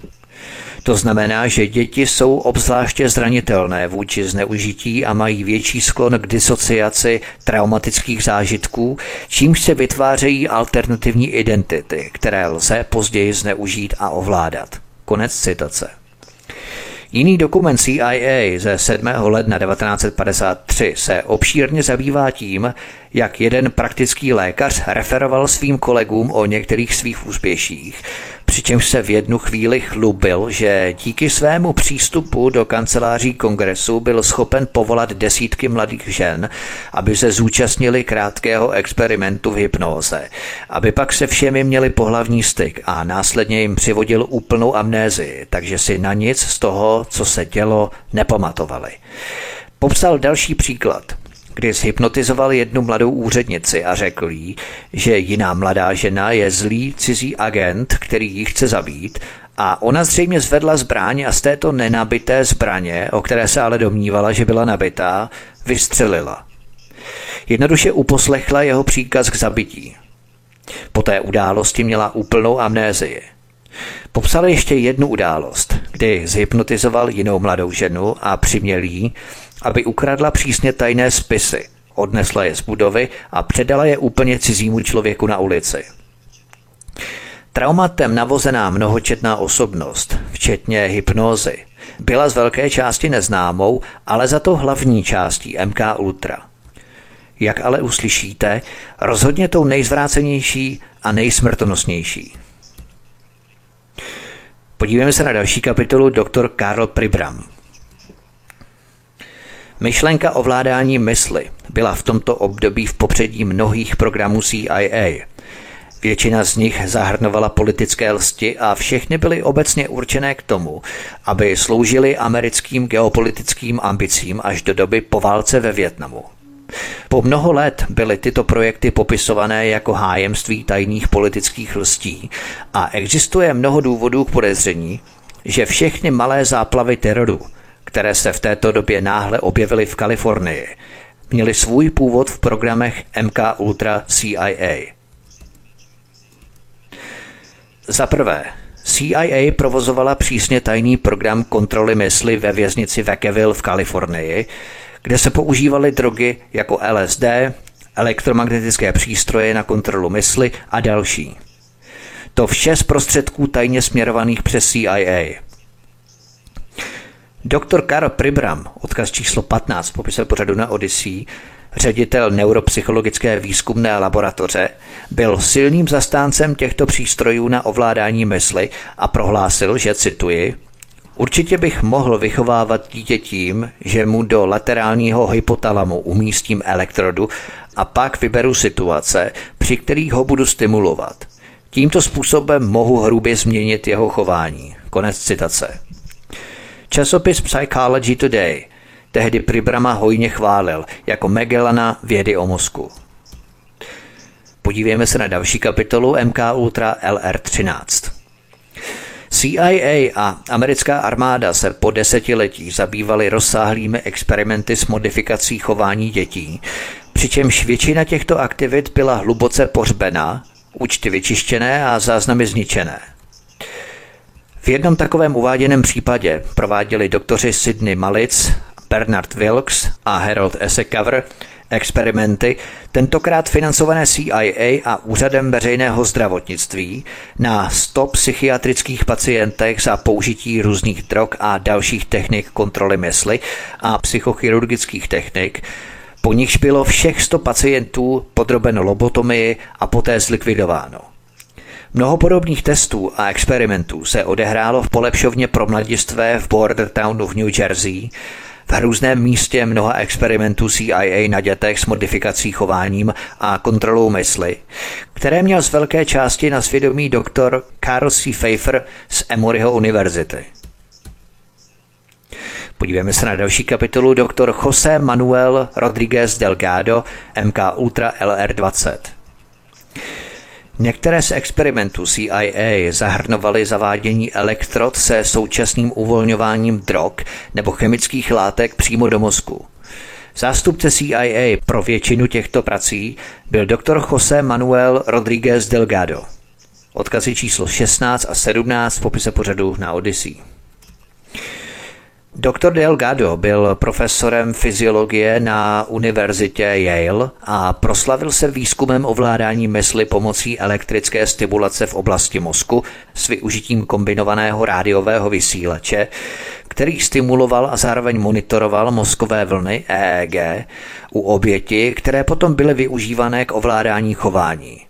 to znamená, že děti jsou obzvláště zranitelné vůči zneužití a mají větší sklon k disociaci traumatických zážitků, čímž se vytvářejí alternativní identity, které lze později zneužít a ovládat. Konec citace. Jiný dokument CIA ze 7. ledna 1953 se obšírně zabývá tím, jak jeden praktický lékař referoval svým kolegům o některých svých úspěších, přičemž se v jednu chvíli chlubil, že díky svému přístupu do kanceláří kongresu byl schopen povolat desítky mladých žen, aby se zúčastnili krátkého experimentu v hypnóze, aby pak se všemi měli pohlavní styk a následně jim přivodil úplnou amnézii, takže si na nic z toho, co se dělo, nepamatovali. Popsal další příklad – kdy zhypnotizoval jednu mladou úřednici a řekl jí, že jiná mladá žena je zlý cizí agent, který ji chce zabít a ona zřejmě zvedla zbraň a z této nenabité zbraně, o které se ale domnívala, že byla nabitá, vystřelila. Jednoduše uposlechla jeho příkaz k zabití. Po té události měla úplnou amnézii. Popsal ještě jednu událost, kdy zhypnotizoval jinou mladou ženu a přiměl jí, aby ukradla přísně tajné spisy, odnesla je z budovy a předala je úplně cizímu člověku na ulici. Traumatem navozená mnohočetná osobnost, včetně hypnózy, byla z velké části neznámou, ale za to hlavní částí MK Ultra. Jak ale uslyšíte, rozhodně tou nejzvrácenější a nejsmrtonosnější. Podívejme se na další kapitolu Dr. Karl Pribram. Myšlenka ovládání mysli byla v tomto období v popředí mnohých programů CIA. Většina z nich zahrnovala politické lsti a všechny byly obecně určené k tomu, aby sloužily americkým geopolitickým ambicím až do doby po válce ve Větnamu. Po mnoho let byly tyto projekty popisované jako hájemství tajných politických lstí a existuje mnoho důvodů k podezření, že všechny malé záplavy teroru – které se v této době náhle objevily v Kalifornii, měly svůj původ v programech MK Ultra CIA. Za prvé, CIA provozovala přísně tajný program kontroly mysli ve věznici Vacaville v Kalifornii, kde se používaly drogy jako LSD, elektromagnetické přístroje na kontrolu mysli a další. To vše z prostředků tajně směrovaných přes CIA. Doktor Karl Pribram, odkaz číslo 15 v pořadu na Odyssey, ředitel neuropsychologické výzkumné laboratoře, byl silným zastáncem těchto přístrojů na ovládání mysli a prohlásil, že cituji, Určitě bych mohl vychovávat dítě tím, že mu do laterálního hypotalamu umístím elektrodu a pak vyberu situace, při kterých ho budu stimulovat. Tímto způsobem mohu hrubě změnit jeho chování. Konec citace. Časopis Psychology Today tehdy Pribrama hojně chválil jako Magellana vědy o mozku. Podívejme se na další kapitolu MK Ultra LR13. CIA a americká armáda se po desetiletí zabývaly rozsáhlými experimenty s modifikací chování dětí, přičemž většina těchto aktivit byla hluboce pohřbená, účty vyčištěné a záznamy zničené. V jednom takovém uváděném případě prováděli doktoři Sidney Malic, Bernard Wilkes a Harold Essecover experimenty, tentokrát financované CIA a Úřadem veřejného zdravotnictví, na 100 psychiatrických pacientech za použití různých drog a dalších technik kontroly mysli a psychochirurgických technik, po nichž bylo všech 100 pacientů podrobeno lobotomii a poté zlikvidováno. Mnoho podobných testů a experimentů se odehrálo v polepšovně pro mladistvé v Bordertownu v New Jersey, v různém místě mnoha experimentů CIA na dětech s modifikací chováním a kontrolou mysli, které měl z velké části na svědomí doktor Carl C. Pfeiffer z Emoryho univerzity. Podívejme se na další kapitolu doktor José Manuel Rodriguez Delgado, MK Ultra LR20. Některé z experimentů CIA zahrnovaly zavádění elektrod se současným uvolňováním drog nebo chemických látek přímo do mozku. Zástupce CIA pro většinu těchto prací byl dr. José Manuel Rodríguez Delgado. Odkazy číslo 16 a 17 v popise pořadu na Odyssey. Dr. Delgado byl profesorem fyziologie na univerzitě Yale a proslavil se výzkumem ovládání mysli pomocí elektrické stimulace v oblasti mozku s využitím kombinovaného rádiového vysílače, který stimuloval a zároveň monitoroval mozkové vlny EEG u oběti, které potom byly využívané k ovládání chování.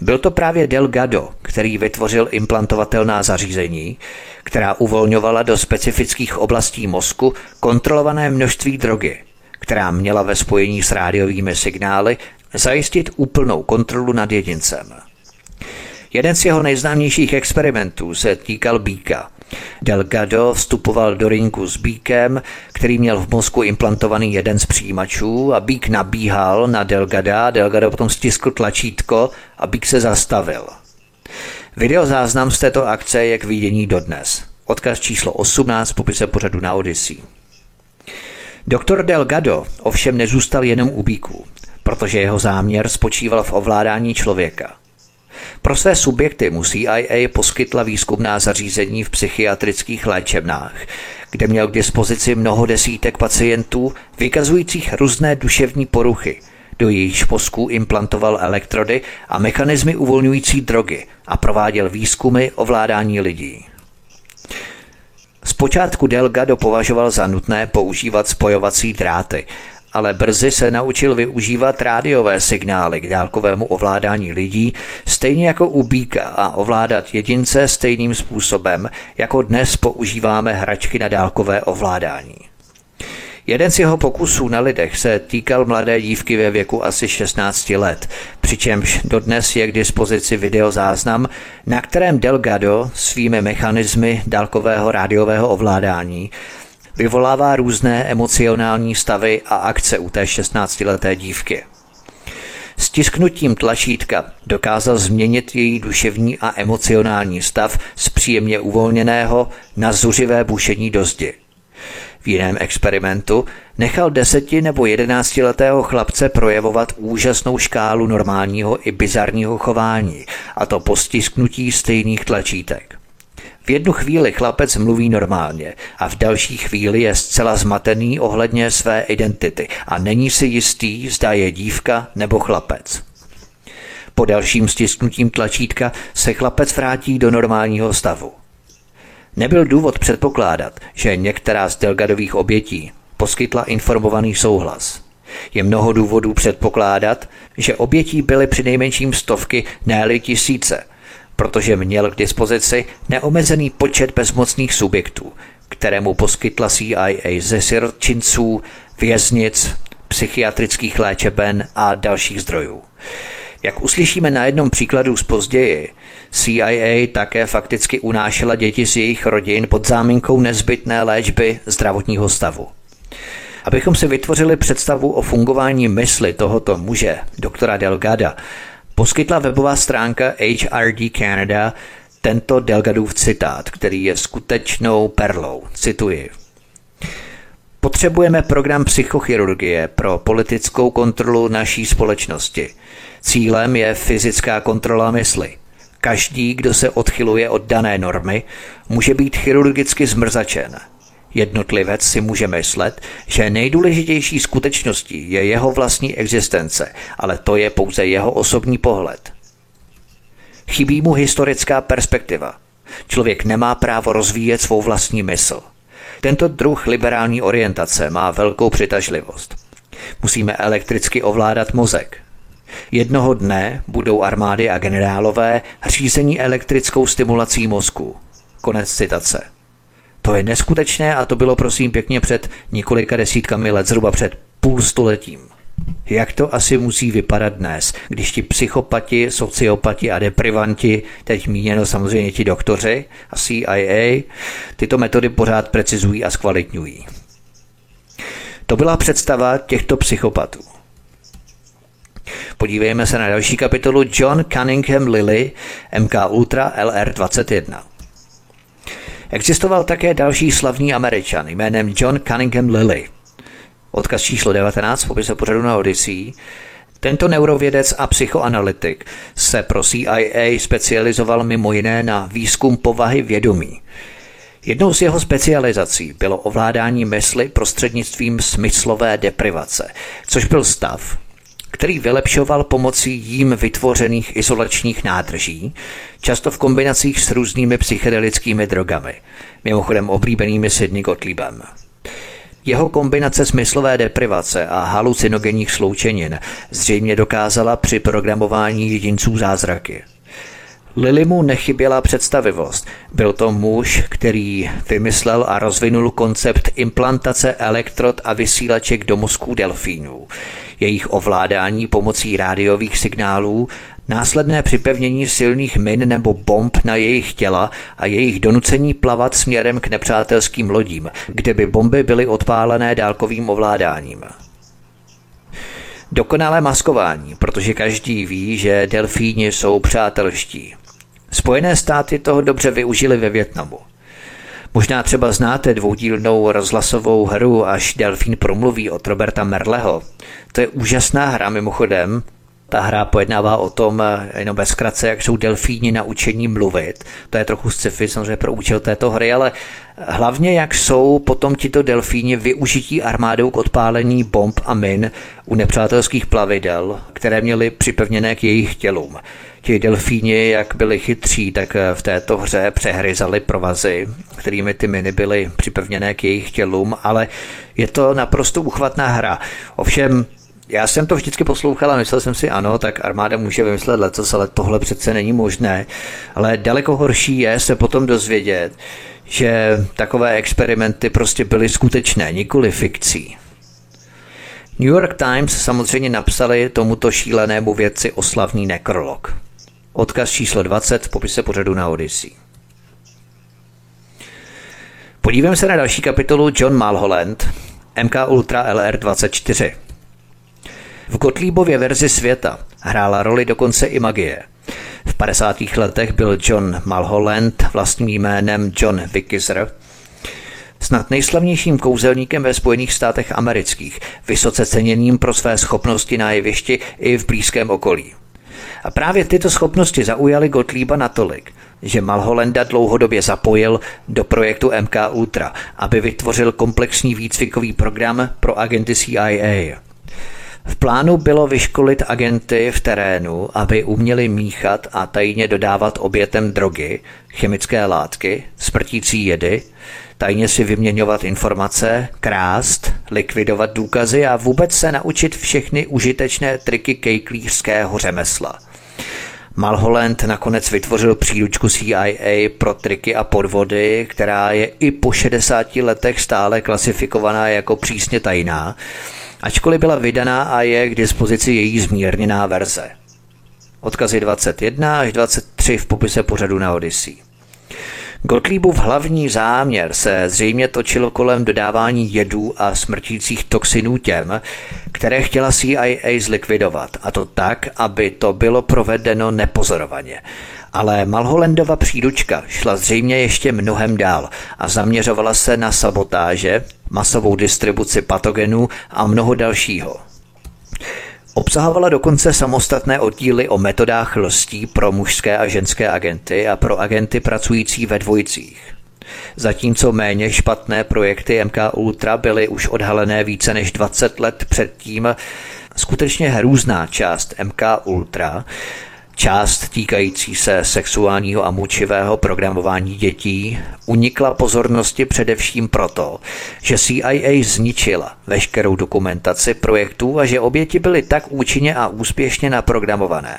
Byl to právě Delgado, který vytvořil implantovatelná zařízení, která uvolňovala do specifických oblastí mozku kontrolované množství drogy, která měla ve spojení s rádiovými signály zajistit úplnou kontrolu nad jedincem. Jeden z jeho nejznámějších experimentů se týkal býka. Delgado vstupoval do ringu s bíkem, který měl v mozku implantovaný jeden z přijímačů a bík nabíhal na Delgada, Delgado potom stiskl tlačítko a bík se zastavil. Videozáznam z této akce je k vidění dodnes. Odkaz číslo 18 popise pořadu na Odyssey. Doktor Delgado ovšem nezůstal jenom u bíků, protože jeho záměr spočíval v ovládání člověka. Pro své subjekty mu CIA poskytla výzkumná zařízení v psychiatrických léčebnách, kde měl k dispozici mnoho desítek pacientů vykazujících různé duševní poruchy – do jejichž posků implantoval elektrody a mechanismy uvolňující drogy a prováděl výzkumy ovládání lidí. Zpočátku Delgado považoval za nutné používat spojovací dráty, ale brzy se naučil využívat rádiové signály k dálkovému ovládání lidí, stejně jako u býka a ovládat jedince stejným způsobem, jako dnes používáme hračky na dálkové ovládání. Jeden z jeho pokusů na lidech se týkal mladé dívky ve věku asi 16 let, přičemž dodnes je k dispozici videozáznam, na kterém Delgado svými mechanismy dálkového rádiového ovládání vyvolává různé emocionální stavy a akce u té 16-leté dívky. Stisknutím tlačítka dokázal změnit její duševní a emocionální stav z příjemně uvolněného na zuřivé bušení do zdi. V jiném experimentu nechal deseti nebo jedenáctiletého chlapce projevovat úžasnou škálu normálního i bizarního chování, a to po stisknutí stejných tlačítek. V jednu chvíli chlapec mluví normálně a v další chvíli je zcela zmatený ohledně své identity a není si jistý, zda je dívka nebo chlapec. Po dalším stisknutím tlačítka se chlapec vrátí do normálního stavu. Nebyl důvod předpokládat, že některá z Delgadových obětí poskytla informovaný souhlas. Je mnoho důvodů předpokládat, že obětí byly při nejmenším stovky, ne tisíce, protože měl k dispozici neomezený počet bezmocných subjektů, kterému poskytla CIA ze sirotčinců, věznic, psychiatrických léčeben a dalších zdrojů. Jak uslyšíme na jednom příkladu z později, CIA také fakticky unášela děti z jejich rodin pod záminkou nezbytné léčby zdravotního stavu. Abychom si vytvořili představu o fungování mysli tohoto muže, doktora Delgada, poskytla webová stránka HRD Canada tento Delgadův citát, který je skutečnou perlou. Cituji. Potřebujeme program psychochirurgie pro politickou kontrolu naší společnosti. Cílem je fyzická kontrola mysli. Každý, kdo se odchyluje od dané normy, může být chirurgicky zmrzačen. Jednotlivec si může myslet, že nejdůležitější skutečností je jeho vlastní existence, ale to je pouze jeho osobní pohled. Chybí mu historická perspektiva. Člověk nemá právo rozvíjet svou vlastní mysl. Tento druh liberální orientace má velkou přitažlivost. Musíme elektricky ovládat mozek, Jednoho dne budou armády a generálové řízení elektrickou stimulací mozku. Konec citace. To je neskutečné a to bylo prosím pěkně před několika desítkami let, zhruba před půl stoletím. Jak to asi musí vypadat dnes, když ti psychopati, sociopati a deprivanti, teď míněno samozřejmě ti doktoři a CIA, tyto metody pořád precizují a zkvalitňují. To byla představa těchto psychopatů. Podívejme se na další kapitolu John Cunningham Lilly, MK Ultra LR21. Existoval také další slavný američan jménem John Cunningham Lilly. Odkaz číslo 19 v popise pořadu na Odyssey. Tento neurovědec a psychoanalytik se pro CIA specializoval mimo jiné na výzkum povahy vědomí. Jednou z jeho specializací bylo ovládání mysli prostřednictvím smyslové deprivace, což byl stav, který vylepšoval pomocí jím vytvořených izolačních nádrží, často v kombinacích s různými psychedelickými drogami, mimochodem oblíbenými Sidney Gottliebem. Jeho kombinace smyslové deprivace a halucinogenních sloučenin zřejmě dokázala při programování jedinců zázraky. Lily mu nechyběla představivost. Byl to muž, který vymyslel a rozvinul koncept implantace elektrod a vysílaček do mozků delfínů jejich ovládání pomocí rádiových signálů, následné připevnění silných min nebo bomb na jejich těla a jejich donucení plavat směrem k nepřátelským lodím, kde by bomby byly odpálené dálkovým ovládáním. Dokonalé maskování, protože každý ví, že delfíni jsou přátelští. Spojené státy toho dobře využili ve Větnamu. Možná třeba znáte dvoudílnou rozhlasovou hru Až delfín promluví od Roberta Merleho. To je úžasná hra mimochodem. Ta hra pojednává o tom, jenom bez jak jsou delfíni naučení mluvit. To je trochu sci-fi samozřejmě pro účel této hry, ale hlavně jak jsou potom tito delfíni využití armádou k odpálení bomb a min u nepřátelských plavidel, které měly připevněné k jejich tělům. Ti delfíni, jak byli chytří, tak v této hře přehryzali provazy, kterými ty miny byly připevněné k jejich tělům, ale je to naprosto uchvatná hra. Ovšem, já jsem to vždycky poslouchal a myslel jsem si, ano, tak armáda může vymyslet letos, ale tohle přece není možné. Ale daleko horší je se potom dozvědět, že takové experimenty prostě byly skutečné, nikoli fikcí. New York Times samozřejmě napsali tomuto šílenému věci oslavný nekrolog. Odkaz číslo 20 v popise pořadu na Odyssey. Podívejme se na další kapitolu John Malholland, MK Ultra LR24. V Gottliebově verzi světa hrála roli dokonce i magie. V 50. letech byl John Malholland vlastním jménem John Wickiser, snad nejslavnějším kouzelníkem ve Spojených státech amerických, vysoce ceněným pro své schopnosti na jevišti i v blízkém okolí. A právě tyto schopnosti zaujaly Gottlieba natolik, že Malholenda dlouhodobě zapojil do projektu MK Ultra, aby vytvořil komplexní výcvikový program pro agenty CIA. V plánu bylo vyškolit agenty v terénu, aby uměli míchat a tajně dodávat obětem drogy, chemické látky, smrtící jedy, tajně si vyměňovat informace, krást, likvidovat důkazy a vůbec se naučit všechny užitečné triky kejklířského řemesla. Malholland nakonec vytvořil příručku CIA pro triky a podvody, která je i po 60 letech stále klasifikovaná jako přísně tajná, ačkoliv byla vydaná a je k dispozici její zmírněná verze. Odkazy 21 až 23 v popise pořadu na Odyssey. Gottliebův hlavní záměr se zřejmě točil kolem dodávání jedů a smrtících toxinů těm, které chtěla CIA zlikvidovat, a to tak, aby to bylo provedeno nepozorovaně. Ale Malholendova příručka šla zřejmě ještě mnohem dál a zaměřovala se na sabotáže, masovou distribuci patogenů a mnoho dalšího. Obsahovala dokonce samostatné oddíly o metodách lstí pro mužské a ženské agenty a pro agenty pracující ve dvojicích. Zatímco méně špatné projekty MK Ultra byly už odhalené více než 20 let předtím, skutečně hrůzná část MK Ultra Část týkající se sexuálního a mučivého programování dětí unikla pozornosti především proto, že CIA zničila veškerou dokumentaci projektů a že oběti byly tak účinně a úspěšně naprogramované.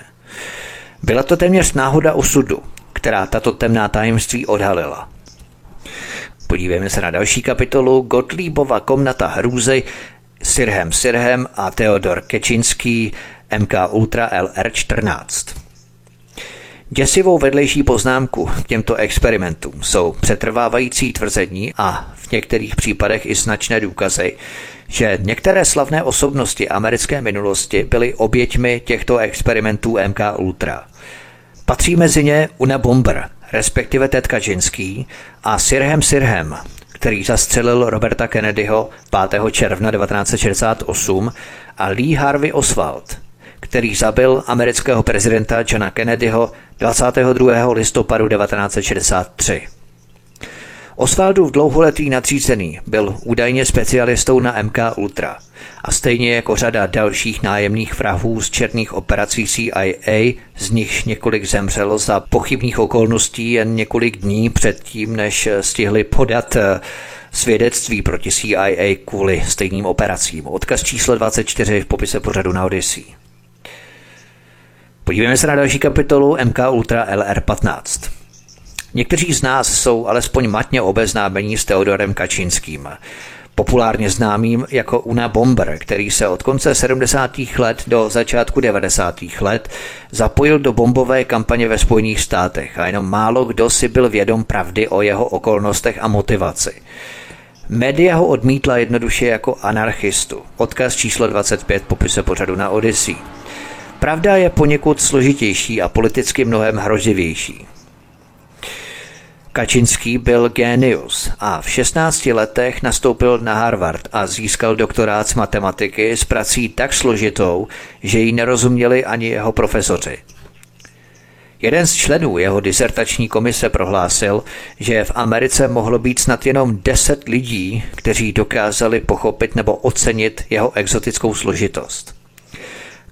Byla to téměř náhoda osudu, která tato temná tajemství odhalila. Podívejme se na další kapitolu Gottliebova komnata hrůzy Sirhem Sirhem a Theodor Kečinský MK Ultra LR14. Děsivou vedlejší poznámku k těmto experimentům jsou přetrvávající tvrzení a v některých případech i značné důkazy, že některé slavné osobnosti americké minulosti byly oběťmi těchto experimentů MK Ultra. Patří mezi ně Una Bomber, respektive Ted Kaczynský a Sirhem Sirhem, který zastřelil Roberta Kennedyho 5. června 1968 a Lee Harvey Oswald, který zabil amerického prezidenta Johna Kennedyho 22. listopadu 1963. Oswaldův dlouholetý nadřízený byl údajně specialistou na MK Ultra a stejně jako řada dalších nájemných vrahů z černých operací CIA, z nichž několik zemřelo za pochybných okolností jen několik dní předtím, než stihli podat eh, svědectví proti CIA kvůli stejným operacím. Odkaz číslo 24 v popise pořadu na Odyssey. Podívejme se na další kapitolu MK Ultra LR15. Někteří z nás jsou alespoň matně obeznámení s Teodorem Kačínským, populárně známým jako Una Bomber, který se od konce 70. let do začátku 90. let zapojil do bombové kampaně ve Spojených státech a jenom málo kdo si byl vědom pravdy o jeho okolnostech a motivaci. Média ho odmítla jednoduše jako anarchistu. Odkaz číslo 25 popise pořadu na Odyssey. Pravda je poněkud složitější a politicky mnohem hrozivější. Kačinský byl genius a v 16 letech nastoupil na Harvard a získal doktorát z matematiky s prací tak složitou, že ji nerozuměli ani jeho profesoři. Jeden z členů jeho disertační komise prohlásil, že v Americe mohlo být snad jenom 10 lidí, kteří dokázali pochopit nebo ocenit jeho exotickou složitost.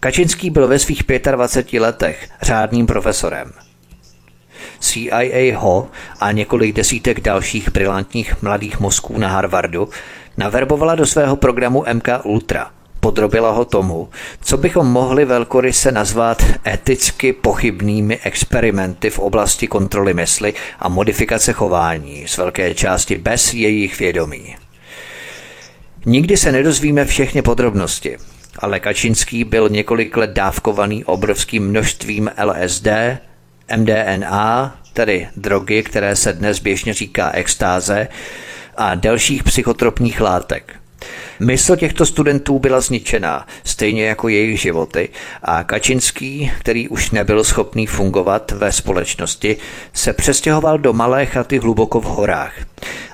Kačinský byl ve svých 25 letech řádným profesorem – CIA ho a několik desítek dalších brilantních mladých mozků na Harvardu naverbovala do svého programu MK Ultra. Podrobila ho tomu, co bychom mohli velkoryse nazvat eticky pochybnými experimenty v oblasti kontroly mysli a modifikace chování, z velké části bez jejich vědomí. Nikdy se nedozvíme všechny podrobnosti, ale Kačinský byl několik let dávkovaný obrovským množstvím LSD, MDNA, tedy drogy, které se dnes běžně říká extáze, a dalších psychotropních látek. Mysl těchto studentů byla zničená, stejně jako jejich životy, a Kačinský, který už nebyl schopný fungovat ve společnosti, se přestěhoval do malé chaty hluboko v horách,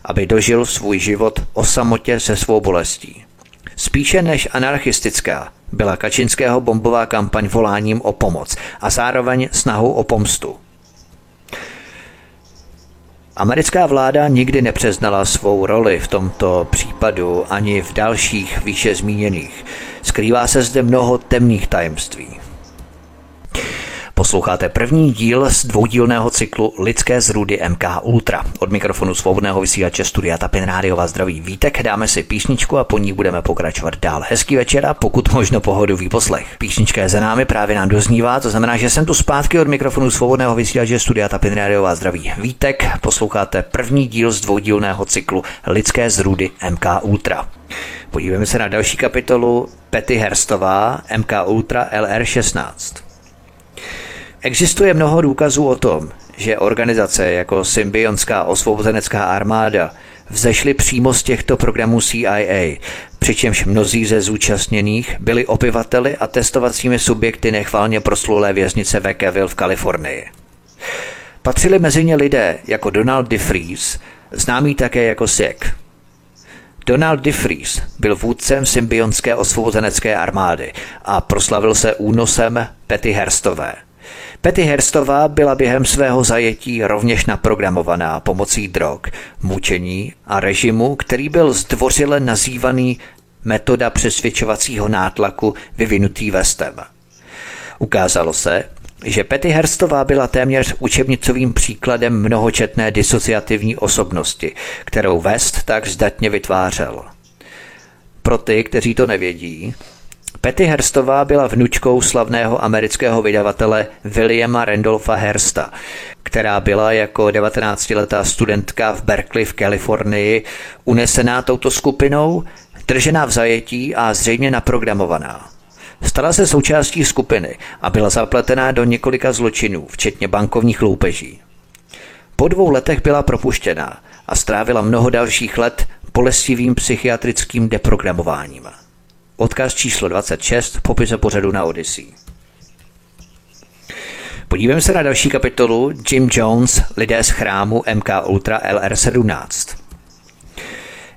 aby dožil svůj život o samotě se svou bolestí. Spíše než anarchistická byla Kačinského bombová kampaň voláním o pomoc a zároveň snahou o pomstu. Americká vláda nikdy nepřeznala svou roli v tomto případu ani v dalších výše zmíněných. Skrývá se zde mnoho temných tajemství. Posloucháte první díl z dvoudílného cyklu Lidské zrůdy MK Ultra. Od mikrofonu svobodného vysílače Studia Tapin Rádio vás zdraví Vítek, dáme si písničku a po ní budeme pokračovat dál. Hezký večer a pokud možno pohodový poslech. Písnička je za námi, právě nám doznívá, to znamená, že jsem tu zpátky od mikrofonu svobodného vysílače Studia Tapin Rádio vás zdraví Vítek. Posloucháte první díl z dvoudílného cyklu Lidské zrůdy MK Ultra. Podívejme se na další kapitolu Petty Herstová MK Ultra LR16. Existuje mnoho důkazů o tom, že organizace jako Symbionská osvobozenecká armáda vzešly přímo z těchto programů CIA, přičemž mnozí ze zúčastněných byli obyvateli a testovacími subjekty nechválně proslulé věznice Vacaville v Kalifornii. Patřili mezi ně lidé jako Donald DeFries, známý také jako SEC. Donald DeFries byl vůdcem symbionské osvobozenecké armády a proslavil se únosem Petty Herstové – Petty Herstová byla během svého zajetí rovněž naprogramovaná pomocí drog, mučení a režimu, který byl zdvořile nazývaný metoda přesvědčovacího nátlaku vyvinutý vestem. Ukázalo se, že Petty Herstová byla téměř učebnicovým příkladem mnohočetné disociativní osobnosti, kterou West tak zdatně vytvářel. Pro ty, kteří to nevědí, Petty Herstová byla vnučkou slavného amerického vydavatele Williama Randolpha Hersta, která byla jako 19-letá studentka v Berkeley v Kalifornii unesená touto skupinou, držená v zajetí a zřejmě naprogramovaná. Stala se součástí skupiny a byla zapletená do několika zločinů, včetně bankovních loupeží. Po dvou letech byla propuštěná a strávila mnoho dalších let bolestivým psychiatrickým deprogramováním. Odkaz číslo 26 v popise pořadu na Odyssey. Podívejme se na další kapitolu Jim Jones, lidé z chrámu MK Ultra LR17.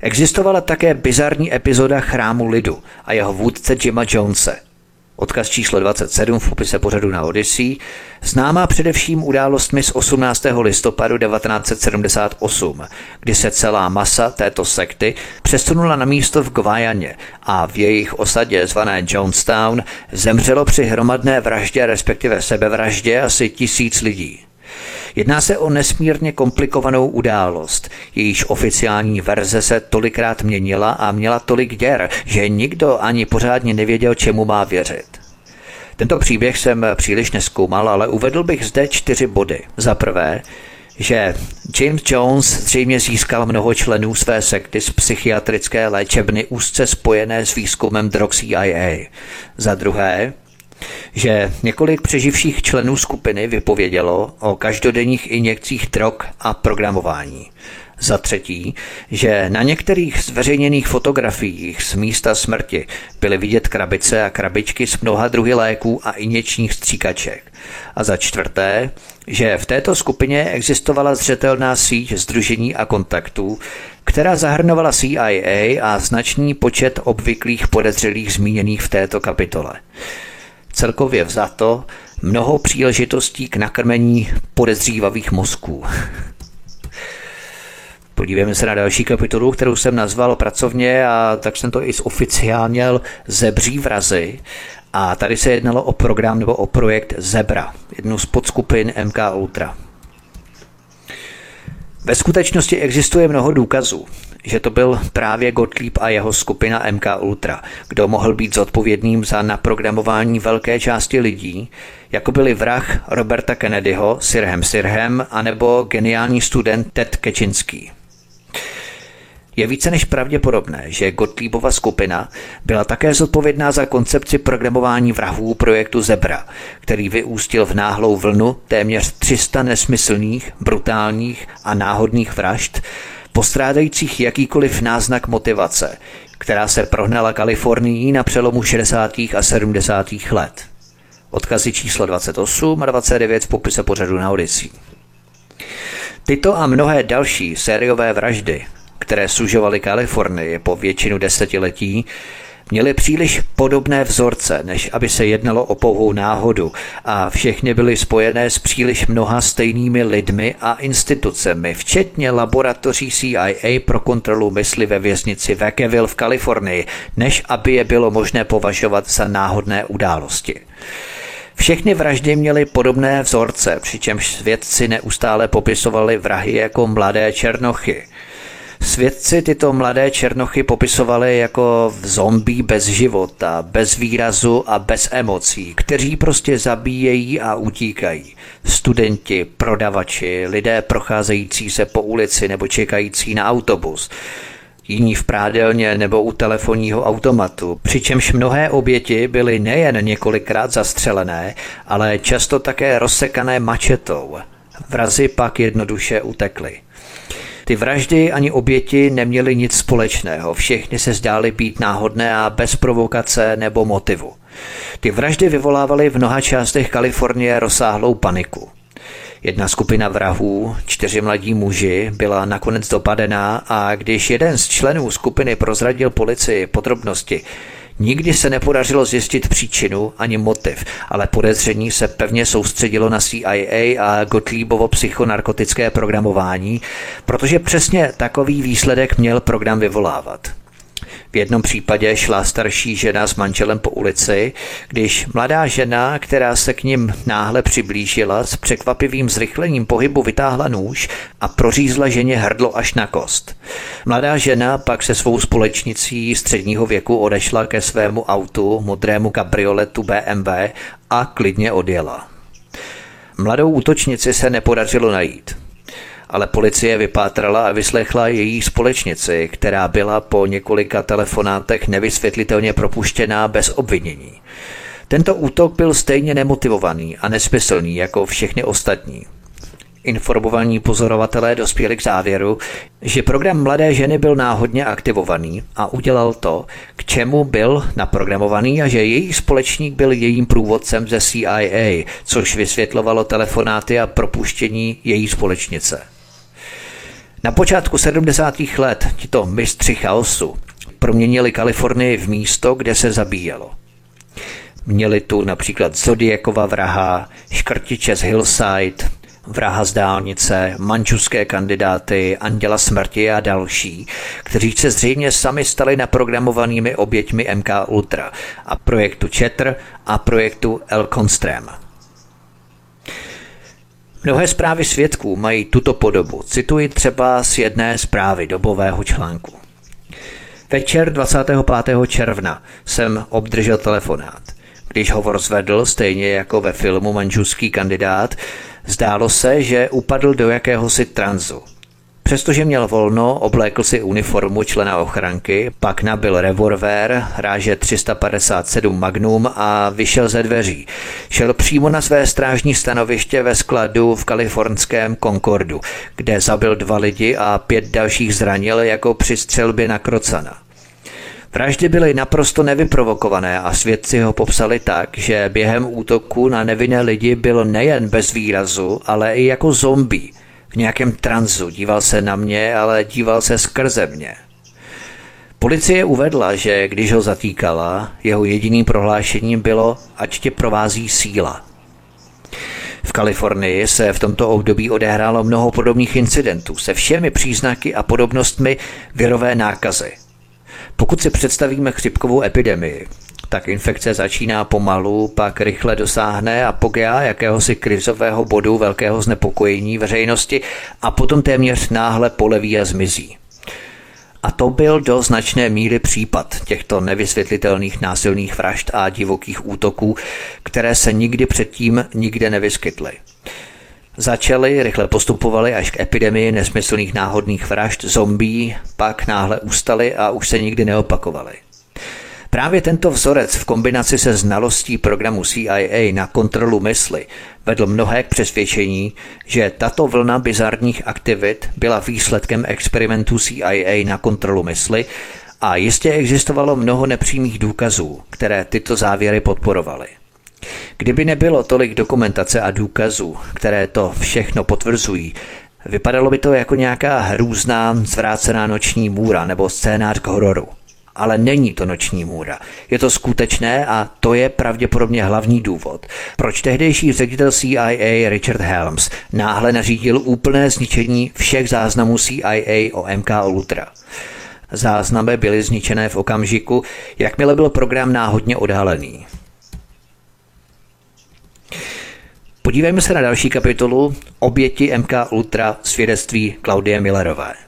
Existovala také bizarní epizoda chrámu lidu a jeho vůdce Jima Jonese – Odkaz číslo 27 v popise pořadu na Odyssey, známá především událostmi z 18. listopadu 1978, kdy se celá masa této sekty přesunula na místo v Gvajaně a v jejich osadě zvané Jonestown zemřelo při hromadné vraždě respektive sebevraždě asi tisíc lidí. Jedná se o nesmírně komplikovanou událost. Jejíž oficiální verze se tolikrát měnila a měla tolik děr, že nikdo ani pořádně nevěděl, čemu má věřit. Tento příběh jsem příliš neskoumal, ale uvedl bych zde čtyři body. Za prvé, že James Jones zřejmě získal mnoho členů své sekty z psychiatrické léčebny úzce spojené s výzkumem drog CIA. Za druhé, že několik přeživších členů skupiny vypovědělo o každodenních injekcích drog a programování. Za třetí, že na některých zveřejněných fotografiích z místa smrti byly vidět krabice a krabičky s mnoha druhy léků a inječních stříkaček. A za čtvrté, že v této skupině existovala zřetelná síť združení a kontaktů, která zahrnovala CIA a značný počet obvyklých podezřelých zmíněných v této kapitole celkově vzato mnoho příležitostí k nakrmení podezřívavých mozků. Podívejme se na další kapitolu, kterou jsem nazval pracovně a tak jsem to i zoficiálněl Zebří vrazy. A tady se jednalo o program nebo o projekt Zebra, jednu z podskupin MK Ultra. Ve skutečnosti existuje mnoho důkazů, že to byl právě Gottlieb a jeho skupina MK Ultra, kdo mohl být zodpovědným za naprogramování velké části lidí, jako byli vrah Roberta Kennedyho, Sirhem Sirhem, anebo geniální student Ted Kečinský. Je více než pravděpodobné, že Gottliebova skupina byla také zodpovědná za koncepci programování vrahů projektu Zebra, který vyústil v náhlou vlnu téměř 300 nesmyslných, brutálních a náhodných vražd, postrádajících jakýkoliv náznak motivace, která se prohnala Kalifornií na přelomu 60. a 70. let. Odkazy číslo 28 a 29 v popise pořadu na Odyssey. Tyto a mnohé další sériové vraždy, které sužovaly Kalifornii po většinu desetiletí, měly příliš podobné vzorce, než aby se jednalo o pouhou náhodu a všechny byly spojené s příliš mnoha stejnými lidmi a institucemi, včetně laboratoří CIA pro kontrolu mysli ve věznici Vacaville v Kalifornii, než aby je bylo možné považovat za náhodné události. Všechny vraždy měly podobné vzorce, přičemž svědci neustále popisovali vrahy jako mladé černochy – Svědci tyto mladé černochy popisovali jako zombí bez života, bez výrazu a bez emocí, kteří prostě zabíjejí a utíkají. Studenti, prodavači, lidé procházející se po ulici nebo čekající na autobus, jiní v prádelně nebo u telefonního automatu, přičemž mnohé oběti byly nejen několikrát zastřelené, ale často také rozsekané mačetou. Vrazy pak jednoduše utekly. Ty vraždy ani oběti neměly nic společného, všechny se zdály být náhodné a bez provokace nebo motivu. Ty vraždy vyvolávaly v mnoha částech Kalifornie rozsáhlou paniku. Jedna skupina vrahů, čtyři mladí muži, byla nakonec dopadená a když jeden z členů skupiny prozradil policii podrobnosti, Nikdy se nepodařilo zjistit příčinu ani motiv, ale podezření se pevně soustředilo na CIA a Gottliebovo psychonarkotické programování, protože přesně takový výsledek měl program vyvolávat. V jednom případě šla starší žena s manželem po ulici, když mladá žena, která se k ním náhle přiblížila, s překvapivým zrychlením pohybu vytáhla nůž a prořízla ženě hrdlo až na kost. Mladá žena pak se svou společnicí středního věku odešla ke svému autu, modrému kabrioletu BMW a klidně odjela. Mladou útočnici se nepodařilo najít ale policie vypátrala a vyslechla její společnici, která byla po několika telefonátech nevysvětlitelně propuštěná bez obvinění. Tento útok byl stejně nemotivovaný a nesmyslný jako všechny ostatní. Informovaní pozorovatelé dospěli k závěru, že program Mladé ženy byl náhodně aktivovaný a udělal to, k čemu byl naprogramovaný a že jejich společník byl jejím průvodcem ze CIA, což vysvětlovalo telefonáty a propuštění její společnice. Na počátku 70. let tito mistři chaosu proměnili Kalifornii v místo, kde se zabíjelo. Měli tu například Zodiakova vraha, škrtiče z Hillside, vraha z dálnice, mančuské kandidáty, anděla smrti a další, kteří se zřejmě sami stali naprogramovanými oběťmi MK Ultra a projektu Chetr a projektu El Constrem. Mnohé zprávy svědků mají tuto podobu. Cituji třeba z jedné zprávy dobového článku. Večer 25. června jsem obdržel telefonát. Když ho rozvedl, stejně jako ve filmu Manžuský kandidát, Zdálo se, že upadl do jakéhosi tranzu. Přestože měl volno, oblékl si uniformu člena ochranky, pak nabil revolver, ráže 357 Magnum a vyšel ze dveří. Šel přímo na své strážní stanoviště ve skladu v kalifornském Concordu, kde zabil dva lidi a pět dalších zranil jako při střelbě na Krocana. Vraždy byly naprosto nevyprovokované a svědci ho popsali tak, že během útoku na nevinné lidi byl nejen bez výrazu, ale i jako zombie. Nějakém tranzu díval se na mě, ale díval se skrze mě. Policie uvedla, že když ho zatýkala, jeho jediným prohlášením bylo, ať tě provází síla. V Kalifornii se v tomto období odehrálo mnoho podobných incidentů se všemi příznaky a podobnostmi virové nákazy – pokud si představíme chřipkovou epidemii, tak infekce začíná pomalu, pak rychle dosáhne apogea jakéhosi krizového bodu velkého znepokojení veřejnosti a potom téměř náhle poleví a zmizí. A to byl do značné míry případ těchto nevysvětlitelných násilných vražd a divokých útoků, které se nikdy předtím nikde nevyskytly. Začaly, rychle postupovali až k epidemii nesmyslných náhodných vražd, zombí, pak náhle ustali a už se nikdy neopakovali. Právě tento vzorec v kombinaci se znalostí programu CIA na kontrolu mysli vedl mnohé k přesvědčení, že tato vlna bizarních aktivit byla výsledkem experimentů CIA na kontrolu mysli a jistě existovalo mnoho nepřímých důkazů, které tyto závěry podporovaly. Kdyby nebylo tolik dokumentace a důkazů, které to všechno potvrzují, vypadalo by to jako nějaká hrůzná zvrácená noční můra nebo scénář k hororu. Ale není to noční můra. Je to skutečné a to je pravděpodobně hlavní důvod, proč tehdejší ředitel CIA Richard Helms náhle nařídil úplné zničení všech záznamů CIA o MK Ultra. Záznamy byly zničené v okamžiku, jakmile byl program náhodně odhalený. Podívejme se na další kapitolu Oběti MK Ultra svědectví Klaudie Millerové.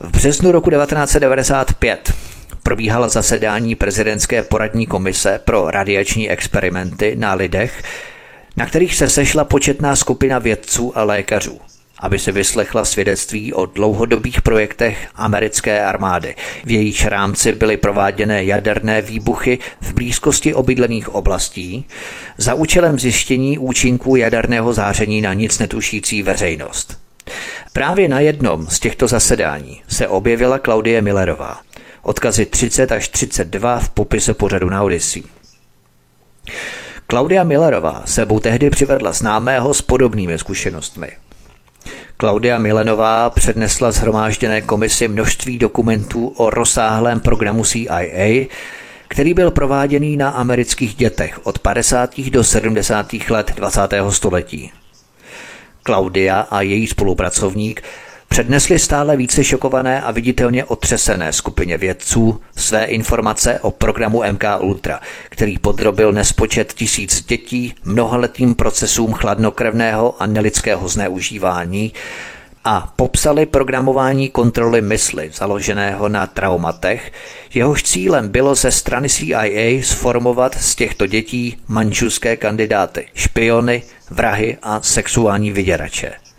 V březnu roku 1995 probíhala zasedání prezidentské poradní komise pro radiační experimenty na lidech, na kterých se sešla početná skupina vědců a lékařů aby se vyslechla svědectví o dlouhodobých projektech americké armády. V jejich rámci byly prováděné jaderné výbuchy v blízkosti obydlených oblastí za účelem zjištění účinků jaderného záření na nic netušící veřejnost. Právě na jednom z těchto zasedání se objevila Klaudie Millerová. Odkazy 30 až 32 v popisu pořadu na Odyssey. Klaudia Millerová sebou tehdy přivedla známého s podobnými zkušenostmi. Klaudia Milenová přednesla zhromážděné komisi množství dokumentů o rozsáhlém programu CIA, který byl prováděný na amerických dětech od 50. do 70. let 20. století. Klaudia a její spolupracovník přednesli stále více šokované a viditelně otřesené skupině vědců své informace o programu MK Ultra, který podrobil nespočet tisíc dětí mnohaletým procesům chladnokrevného a nelidského zneužívání a popsali programování kontroly mysli založeného na traumatech, jehož cílem bylo ze strany CIA sformovat z těchto dětí manžuské kandidáty, špiony, vrahy a sexuální vyděrače.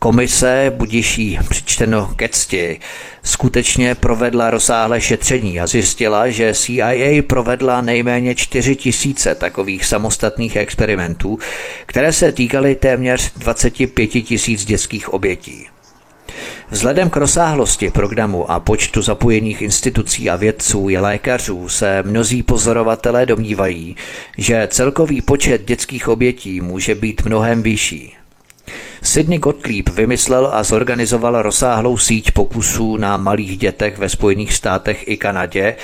Komise, budiší přičteno ke cti, skutečně provedla rozsáhlé šetření a zjistila, že CIA provedla nejméně 4 tisíce takových samostatných experimentů, které se týkaly téměř 25 tisíc dětských obětí. Vzhledem k rozsáhlosti programu a počtu zapojených institucí a vědců i lékařů se mnozí pozorovatelé domnívají, že celkový počet dětských obětí může být mnohem vyšší. Sidney Gottlieb vymyslel a zorganizoval rozsáhlou síť pokusů na malých dětech ve Spojených státech i Kanadě,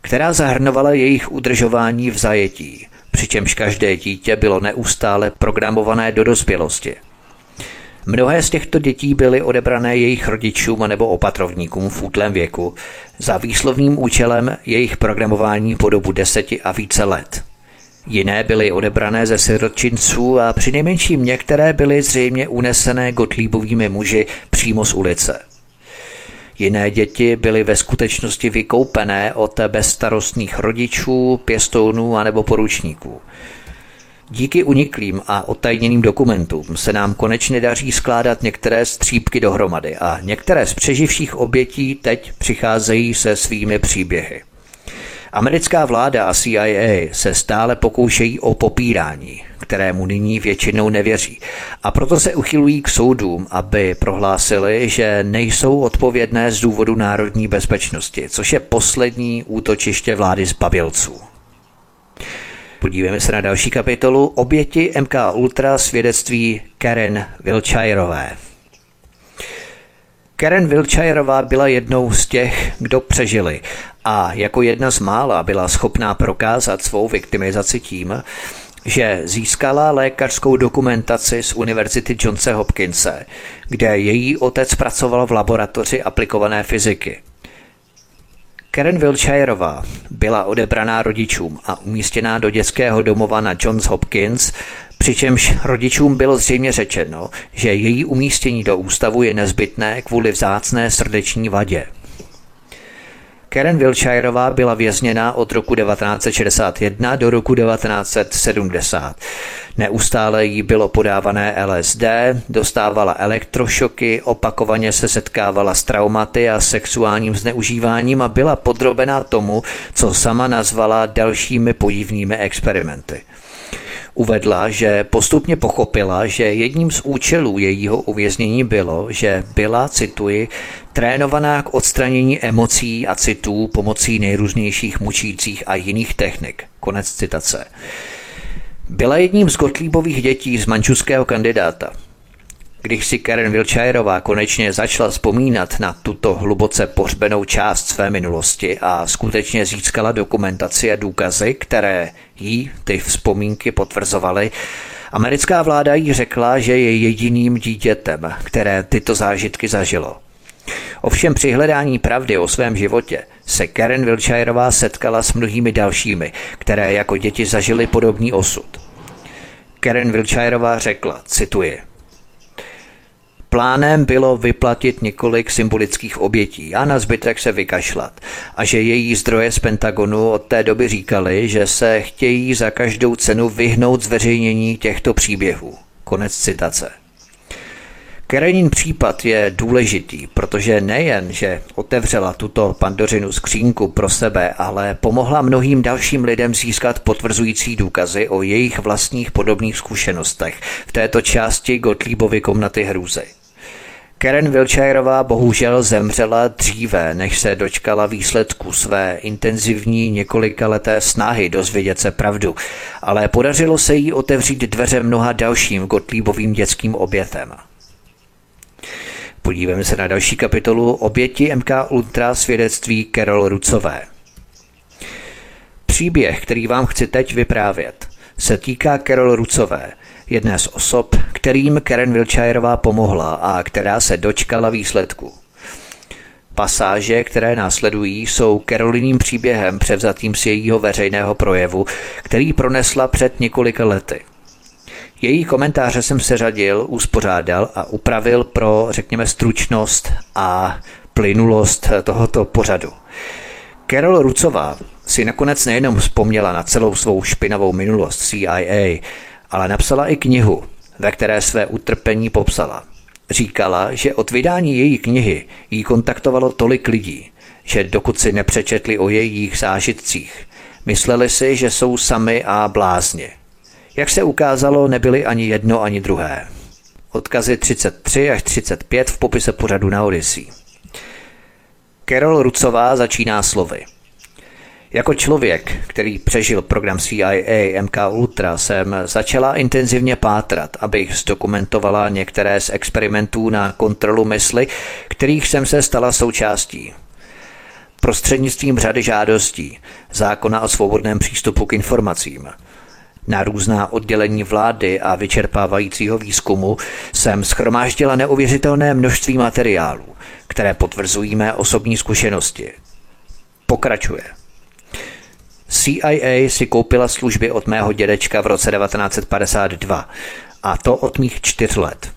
která zahrnovala jejich udržování v zajetí, přičemž každé dítě bylo neustále programované do dospělosti. Mnohé z těchto dětí byly odebrané jejich rodičům nebo opatrovníkům v útlém věku za výslovným účelem jejich programování po dobu deseti a více let. Jiné byly odebrané ze sirotčinců a přinejmenším některé byly zřejmě unesené gotlíbovými muži přímo z ulice. Jiné děti byly ve skutečnosti vykoupené od bezstarostných rodičů, pěstounů anebo poručníků. Díky uniklým a otajněným dokumentům se nám konečně daří skládat některé střípky dohromady a některé z přeživších obětí teď přicházejí se svými příběhy. Americká vláda a CIA se stále pokoušejí o popírání, kterému nyní většinou nevěří. A proto se uchylují k soudům, aby prohlásili, že nejsou odpovědné z důvodu národní bezpečnosti, což je poslední útočiště vlády zbabělců. Podívejme se na další kapitolu Oběti MK Ultra svědectví Karen Wiltshirové. Karen Wiltshireová byla jednou z těch, kdo přežili a jako jedna z mála byla schopná prokázat svou viktimizaci tím, že získala lékařskou dokumentaci z Univerzity Johnse Hopkinse, kde její otec pracoval v laboratoři aplikované fyziky. Karen Wiltshireová byla odebraná rodičům a umístěná do dětského domova na Johns Hopkins, přičemž rodičům bylo zřejmě řečeno, že její umístění do ústavu je nezbytné kvůli vzácné srdeční vadě. Karen Wilshireová byla vězněna od roku 1961 do roku 1970. Neustále jí bylo podávané LSD, dostávala elektrošoky, opakovaně se setkávala s traumaty a sexuálním zneužíváním a byla podrobena tomu, co sama nazvala dalšími podivnými experimenty. Uvedla, že postupně pochopila, že jedním z účelů jejího uvěznění bylo, že byla, cituji, trénovaná k odstranění emocí a citů pomocí nejrůznějších mučících a jiných technik. Konec citace. Byla jedním z Gottliebových dětí z mančuského kandidáta. Když si Karen Wiltshireová konečně začala vzpomínat na tuto hluboce pohřbenou část své minulosti a skutečně získala dokumentaci a důkazy, které jí ty vzpomínky potvrzovaly, americká vláda jí řekla, že je jediným dítětem, které tyto zážitky zažilo. Ovšem při hledání pravdy o svém životě se Karen Wiltshireová setkala s mnohými dalšími, které jako děti zažili podobný osud. Karen Wiltshireová řekla, cituji, Plánem bylo vyplatit několik symbolických obětí a na zbytek se vykašlat. A že její zdroje z Pentagonu od té doby říkali, že se chtějí za každou cenu vyhnout zveřejnění těchto příběhů. Konec citace. Karenin případ je důležitý, protože nejen, že otevřela tuto pandořinu skřínku pro sebe, ale pomohla mnohým dalším lidem získat potvrzující důkazy o jejich vlastních podobných zkušenostech v této části Gottliebovy komnaty hrůzy. Karen Wiltshireová bohužel zemřela dříve, než se dočkala výsledku své intenzivní několikaleté snahy dozvědět se pravdu, ale podařilo se jí otevřít dveře mnoha dalším Gottliebovým dětským obětem. Podívejme se na další kapitolu Oběti MK Ultra svědectví Carol Rucové. Příběh, který vám chci teď vyprávět, se týká Carol Rucové, jedné z osob, kterým Karen Wiltshireová pomohla a která se dočkala výsledku. Pasáže, které následují, jsou Caroliným příběhem převzatým z jejího veřejného projevu, který pronesla před několika lety – její komentáře jsem seřadil, uspořádal a upravil pro, řekněme, stručnost a plynulost tohoto pořadu. Carol Rucová si nakonec nejenom vzpomněla na celou svou špinavou minulost CIA, ale napsala i knihu, ve které své utrpení popsala. Říkala, že od vydání její knihy jí kontaktovalo tolik lidí, že dokud si nepřečetli o jejich zážitcích, mysleli si, že jsou sami a blázně. Jak se ukázalo, nebyli ani jedno, ani druhé. Odkazy 33 až 35 v popise pořadu na Odyssey. Carol Rucová začíná slovy. Jako člověk, který přežil program CIA MK Ultra, jsem začala intenzivně pátrat, abych zdokumentovala některé z experimentů na kontrolu mysli, kterých jsem se stala součástí. Prostřednictvím řady žádostí, zákona o svobodném přístupu k informacím, na různá oddělení vlády a vyčerpávajícího výzkumu jsem schromáždila neuvěřitelné množství materiálů, které potvrzují mé osobní zkušenosti. Pokračuje. CIA si koupila služby od mého dědečka v roce 1952 a to od mých čtyř let.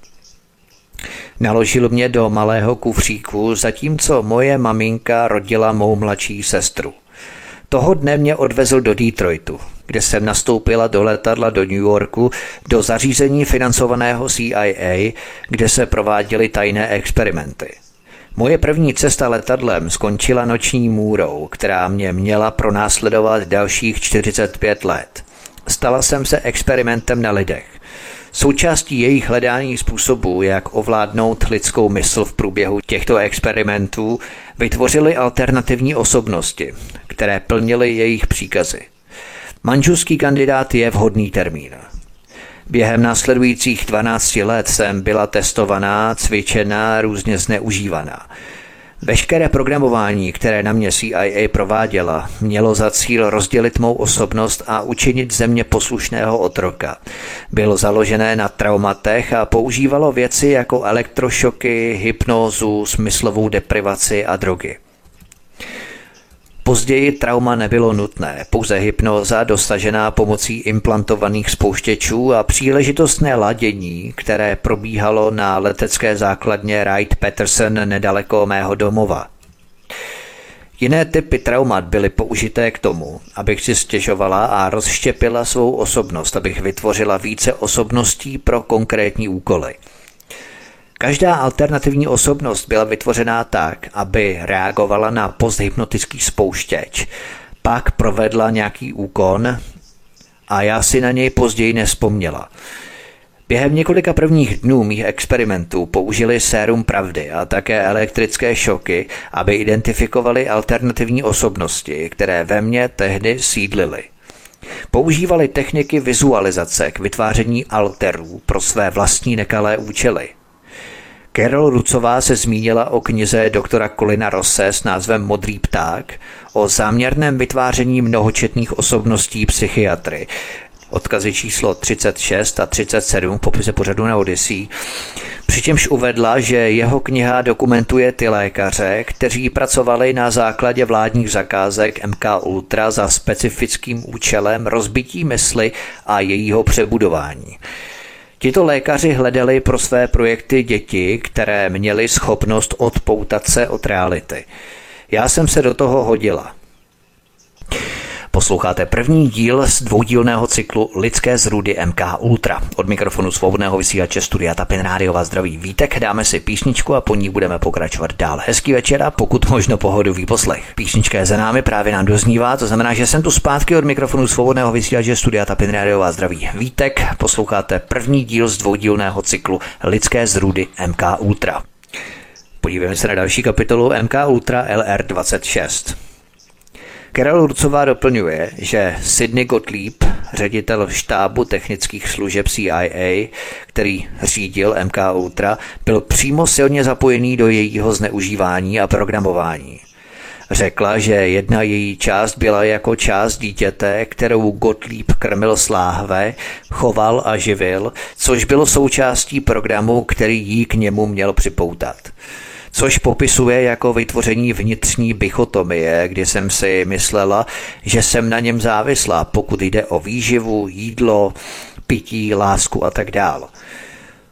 Naložil mě do malého kufříku, zatímco moje maminka rodila mou mladší sestru. Toho dne mě odvezl do Detroitu, kde jsem nastoupila do letadla do New Yorku do zařízení financovaného CIA, kde se prováděly tajné experimenty. Moje první cesta letadlem skončila noční můrou, která mě měla pronásledovat dalších 45 let. Stala jsem se experimentem na lidech. Součástí jejich hledání způsobů, jak ovládnout lidskou mysl v průběhu těchto experimentů, vytvořili alternativní osobnosti, které plnily jejich příkazy. Manželský kandidát je vhodný termín. Během následujících 12 let jsem byla testovaná, cvičená, různě zneužívaná. Veškeré programování, které na mě CIA prováděla, mělo za cíl rozdělit mou osobnost a učinit země poslušného otroka. Bylo založené na traumatech a používalo věci jako elektrošoky, hypnózu, smyslovou deprivaci a drogy. Později trauma nebylo nutné, pouze hypnoza dosažená pomocí implantovaných spouštěčů a příležitostné ladění, které probíhalo na letecké základně Wright Patterson nedaleko mého domova. Jiné typy traumat byly použité k tomu, abych si stěžovala a rozštěpila svou osobnost, abych vytvořila více osobností pro konkrétní úkoly – Každá alternativní osobnost byla vytvořená tak, aby reagovala na posthypnotický spouštěč, pak provedla nějaký úkon a já si na něj později nespomněla. Během několika prvních dnů mých experimentů použili sérum pravdy a také elektrické šoky, aby identifikovali alternativní osobnosti, které ve mně tehdy sídlily. Používali techniky vizualizace k vytváření alterů pro své vlastní nekalé účely. Carol Rucová se zmínila o knize doktora Kolina Rose s názvem Modrý pták, o záměrném vytváření mnohočetných osobností psychiatry. Odkazy číslo 36 a 37 v popise pořadu na Odyssey. Přičemž uvedla, že jeho kniha dokumentuje ty lékaře, kteří pracovali na základě vládních zakázek MK Ultra za specifickým účelem rozbití mysli a jejího přebudování. Tito lékaři hledali pro své projekty děti, které měly schopnost odpoutat se od reality. Já jsem se do toho hodila. Posloucháte první díl z dvoudílného cyklu Lidské zrůdy MK Ultra. Od mikrofonu svobodného vysílače Studia Tapin Rádio zdraví Vítek, dáme si písničku a po ní budeme pokračovat dál. Hezký večer a pokud možno pohodový poslech. Písnička je za námi, právě nám doznívá, to znamená, že jsem tu zpátky od mikrofonu svobodného vysílače Studia Tapin Rádio zdraví Vítek. Posloucháte první díl z dvoudílného cyklu Lidské zrůdy MK Ultra. Podívejme se na další kapitolu MK Ultra LR26. Karel Hurcová doplňuje, že Sidney Gottlieb, ředitel štábu technických služeb CIA, který řídil MK Ultra, byl přímo silně zapojený do jejího zneužívání a programování. Řekla, že jedna její část byla jako část dítěte, kterou Gottlieb krmil sláhve, choval a živil, což bylo součástí programu, který jí k němu měl připoutat což popisuje jako vytvoření vnitřní bichotomie, kdy jsem si myslela, že jsem na něm závislá, pokud jde o výživu, jídlo, pití, lásku a tak dál.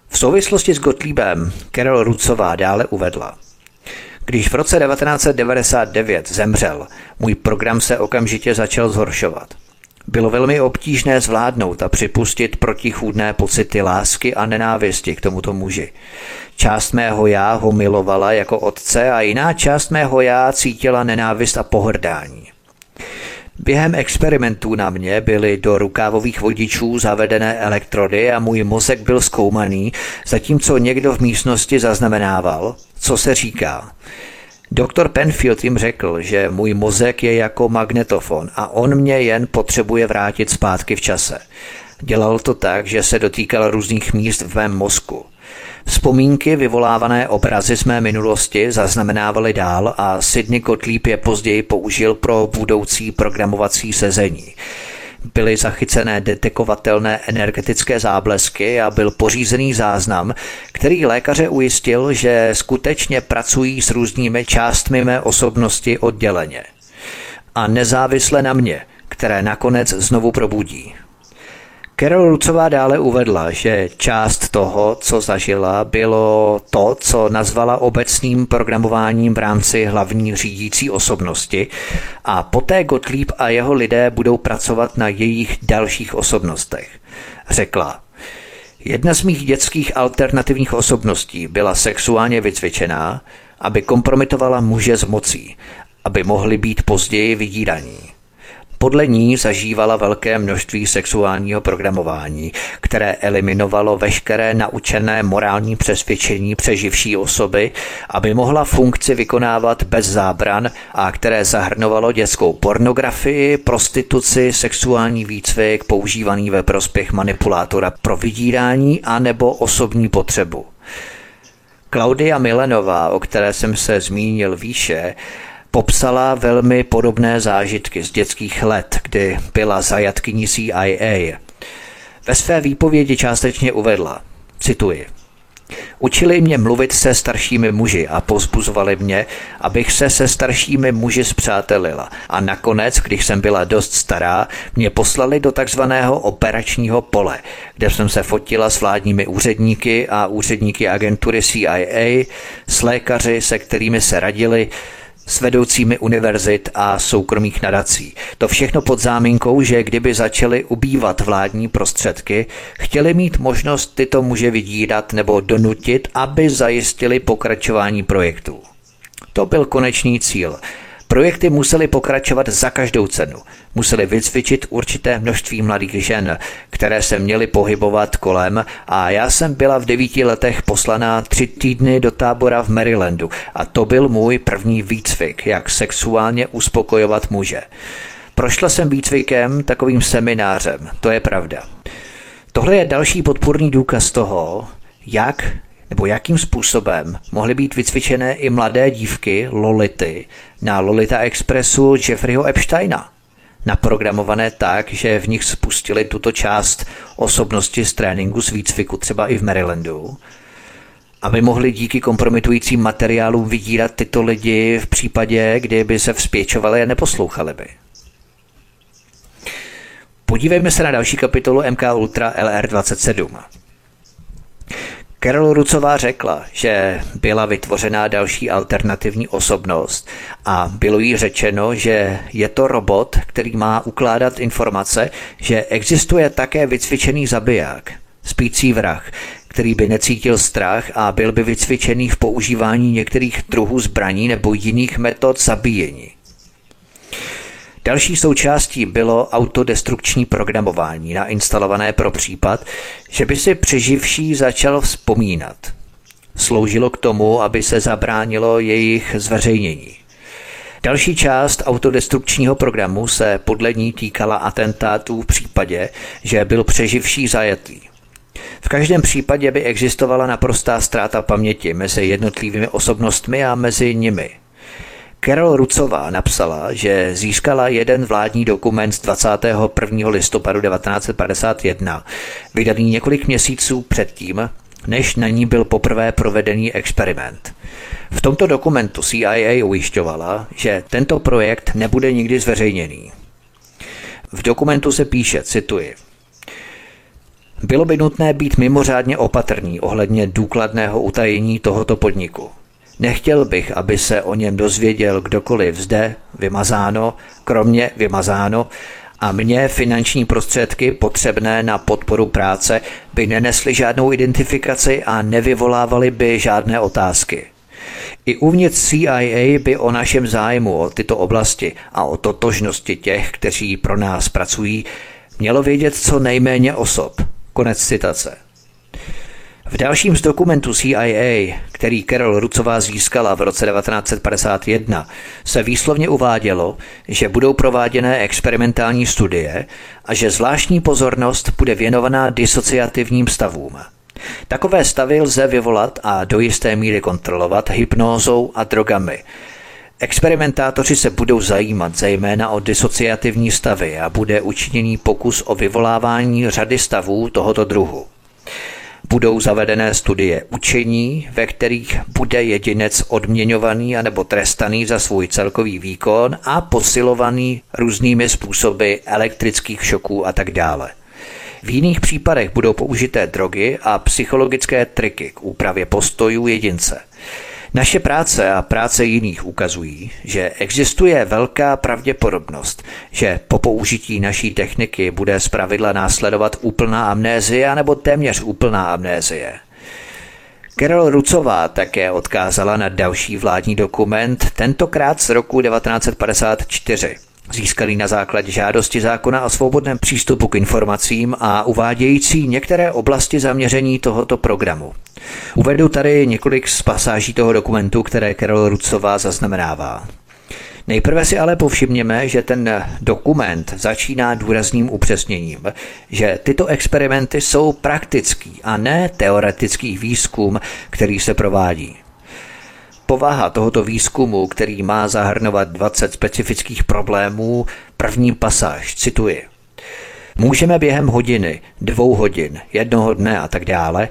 V souvislosti s Gottliebem Carol Rucová dále uvedla. Když v roce 1999 zemřel, můj program se okamžitě začal zhoršovat. Bylo velmi obtížné zvládnout a připustit protichůdné pocity lásky a nenávisti k tomuto muži. Část mého já ho milovala jako otce a jiná část mého já cítila nenávist a pohrdání. Během experimentů na mě byly do rukávových vodičů zavedené elektrody a můj mozek byl zkoumaný, zatímco někdo v místnosti zaznamenával, co se říká. Doktor Penfield jim řekl, že můj mozek je jako magnetofon a on mě jen potřebuje vrátit zpátky v čase. Dělal to tak, že se dotýkal různých míst v mém mozku. Vzpomínky vyvolávané obrazy z mé minulosti zaznamenávaly dál a Sidney Gottlieb je později použil pro budoucí programovací sezení. Byly zachycené detekovatelné energetické záblesky a byl pořízený záznam, který lékaře ujistil, že skutečně pracují s různými částmi mé osobnosti odděleně. A nezávisle na mě, které nakonec znovu probudí. Carol Lucová dále uvedla, že část toho, co zažila, bylo to, co nazvala obecným programováním v rámci hlavní řídící osobnosti a poté Gottlieb a jeho lidé budou pracovat na jejich dalších osobnostech. Řekla, Jedna z mých dětských alternativních osobností byla sexuálně vycvičená, aby kompromitovala muže z mocí, aby mohli být později vydíraní. Podle ní zažívala velké množství sexuálního programování, které eliminovalo veškeré naučené morální přesvědčení přeživší osoby, aby mohla funkci vykonávat bez zábran a které zahrnovalo dětskou pornografii, prostituci, sexuální výcvik používaný ve prospěch manipulátora pro vydírání a nebo osobní potřebu. Klaudia Milenová, o které jsem se zmínil výše, popsala velmi podobné zážitky z dětských let, kdy byla zajatkyní CIA. Ve své výpovědi částečně uvedla, cituji, Učili mě mluvit se staršími muži a pozbuzovali mě, abych se se staršími muži zpřátelila. A nakonec, když jsem byla dost stará, mě poslali do takzvaného operačního pole, kde jsem se fotila s vládními úředníky a úředníky agentury CIA, s lékaři, se kterými se radili, s vedoucími univerzit a soukromých nadací. To všechno pod záminkou, že kdyby začaly ubývat vládní prostředky, chtěli mít možnost tyto muže vydírat nebo donutit, aby zajistili pokračování projektů. To byl konečný cíl. Projekty musely pokračovat za každou cenu. Museli vycvičit určité množství mladých žen, které se měly pohybovat kolem a já jsem byla v devíti letech poslaná tři týdny do tábora v Marylandu a to byl můj první výcvik, jak sexuálně uspokojovat muže. Prošla jsem výcvikem takovým seminářem, to je pravda. Tohle je další podporný důkaz toho, jak nebo jakým způsobem mohly být vycvičené i mladé dívky Lolity na Lolita Expressu Jeffreyho Epsteina. Naprogramované tak, že v nich spustili tuto část osobnosti z tréninku z výcviku třeba i v Marylandu, aby mohli díky kompromitujícím materiálům vydírat tyto lidi v případě, kdyby se vzpěčovali a neposlouchali by. Podívejme se na další kapitolu MK Ultra LR27. Carol Rucová řekla, že byla vytvořená další alternativní osobnost a bylo jí řečeno, že je to robot, který má ukládat informace, že existuje také vycvičený zabiják, spící vrah, který by necítil strach a byl by vycvičený v používání některých druhů zbraní nebo jiných metod zabíjení. Další součástí bylo autodestrukční programování nainstalované pro případ, že by si přeživší začal vzpomínat. Sloužilo k tomu, aby se zabránilo jejich zveřejnění. Další část autodestrukčního programu se podle ní týkala atentátů v případě, že byl přeživší zajetý. V každém případě by existovala naprostá ztráta paměti mezi jednotlivými osobnostmi a mezi nimi – Carol Rucová napsala, že získala jeden vládní dokument z 21. listopadu 1951, vydaný několik měsíců předtím, než na ní byl poprvé provedený experiment. V tomto dokumentu CIA ujišťovala, že tento projekt nebude nikdy zveřejněný. V dokumentu se píše, cituji, bylo by nutné být mimořádně opatrný ohledně důkladného utajení tohoto podniku. Nechtěl bych, aby se o něm dozvěděl kdokoliv zde, vymazáno, kromě vymazáno, A mě finanční prostředky potřebné na podporu práce by nenesly žádnou identifikaci a nevyvolávaly by žádné otázky. I uvnitř CIA by o našem zájmu o tyto oblasti a o totožnosti těch, kteří pro nás pracují, mělo vědět co nejméně osob. Konec citace. V dalším z dokumentů CIA, který Carol Rucová získala v roce 1951, se výslovně uvádělo, že budou prováděné experimentální studie a že zvláštní pozornost bude věnovaná disociativním stavům. Takové stavy lze vyvolat a do jisté míry kontrolovat hypnózou a drogami. Experimentátoři se budou zajímat zejména o disociativní stavy a bude učiněný pokus o vyvolávání řady stavů tohoto druhu. Budou zavedené studie učení, ve kterých bude jedinec odměňovaný anebo trestaný za svůj celkový výkon a posilovaný různými způsoby elektrických šoků a tak dále. V jiných případech budou použité drogy a psychologické triky k úpravě postojů jedince. Naše práce a práce jiných ukazují, že existuje velká pravděpodobnost, že po použití naší techniky bude zpravidla následovat úplná amnézie nebo téměř úplná amnézie. Carol Rucová také odkázala na další vládní dokument, tentokrát z roku 1954 získaný na základě žádosti zákona o svobodném přístupu k informacím a uvádějící některé oblasti zaměření tohoto programu. Uvedu tady několik z pasáží toho dokumentu, které Karol Rucová zaznamenává. Nejprve si ale povšimněme, že ten dokument začíná důrazným upřesněním, že tyto experimenty jsou praktický a ne teoretický výzkum, který se provádí. Povaha tohoto výzkumu, který má zahrnovat 20 specifických problémů, první pasáž, cituji. Můžeme během hodiny, dvou hodin, jednoho dne a tak dále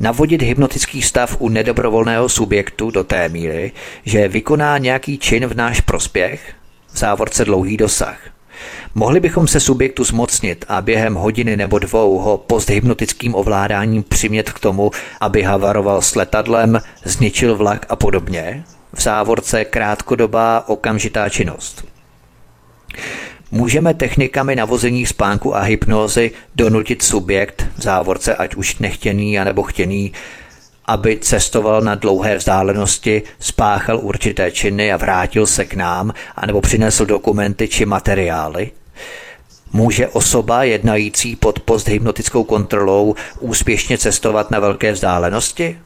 navodit hypnotický stav u nedobrovolného subjektu do té míry, že vykoná nějaký čin v náš prospěch, v závorce dlouhý dosah. Mohli bychom se subjektu zmocnit a během hodiny nebo dvou ho posthypnotickým ovládáním přimět k tomu, aby havaroval s letadlem, zničil vlak a podobně? V závorce krátkodobá okamžitá činnost. Můžeme technikami navození spánku a hypnózy donutit subjekt, v závorce ať už nechtěný anebo chtěný, aby cestoval na dlouhé vzdálenosti, spáchal určité činy a vrátil se k nám, anebo přinesl dokumenty či materiály? Může osoba jednající pod posthypnotickou kontrolou úspěšně cestovat na velké vzdálenosti?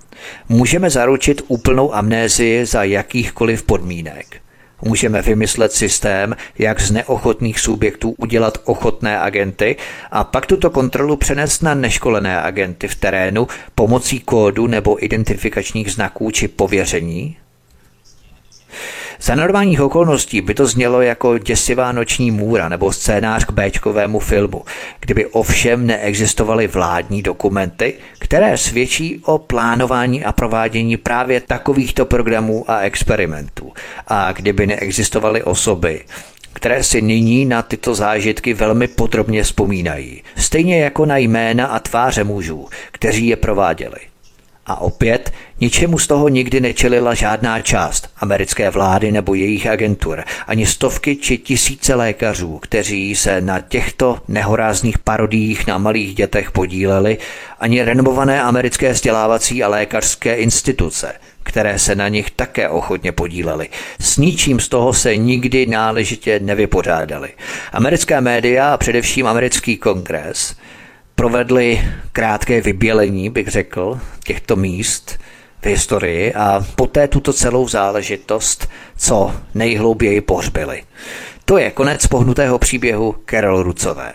Můžeme zaručit úplnou amnézii za jakýchkoliv podmínek. Můžeme vymyslet systém, jak z neochotných subjektů udělat ochotné agenty a pak tuto kontrolu přenést na neškolené agenty v terénu pomocí kódu nebo identifikačních znaků či pověření? Za normálních okolností by to znělo jako děsivá noční můra nebo scénář k Bčkovému filmu, kdyby ovšem neexistovaly vládní dokumenty, které svědčí o plánování a provádění právě takovýchto programů a experimentů. A kdyby neexistovaly osoby, které si nyní na tyto zážitky velmi podrobně vzpomínají, stejně jako na jména a tváře mužů, kteří je prováděli. A opět ničemu z toho nikdy nečelila žádná část americké vlády nebo jejich agentur, ani stovky či tisíce lékařů, kteří se na těchto nehorázných parodiích na malých dětech podíleli, ani renomované americké vzdělávací a lékařské instituce, které se na nich také ochotně podílely. S ničím z toho se nikdy náležitě nevypořádali. Americké média a především americký kongres – provedli krátké vybělení, bych řekl, těchto míst v historii a poté tuto celou záležitost co nejhlouběji pohřbili. To je konec pohnutého příběhu Carol Rucové.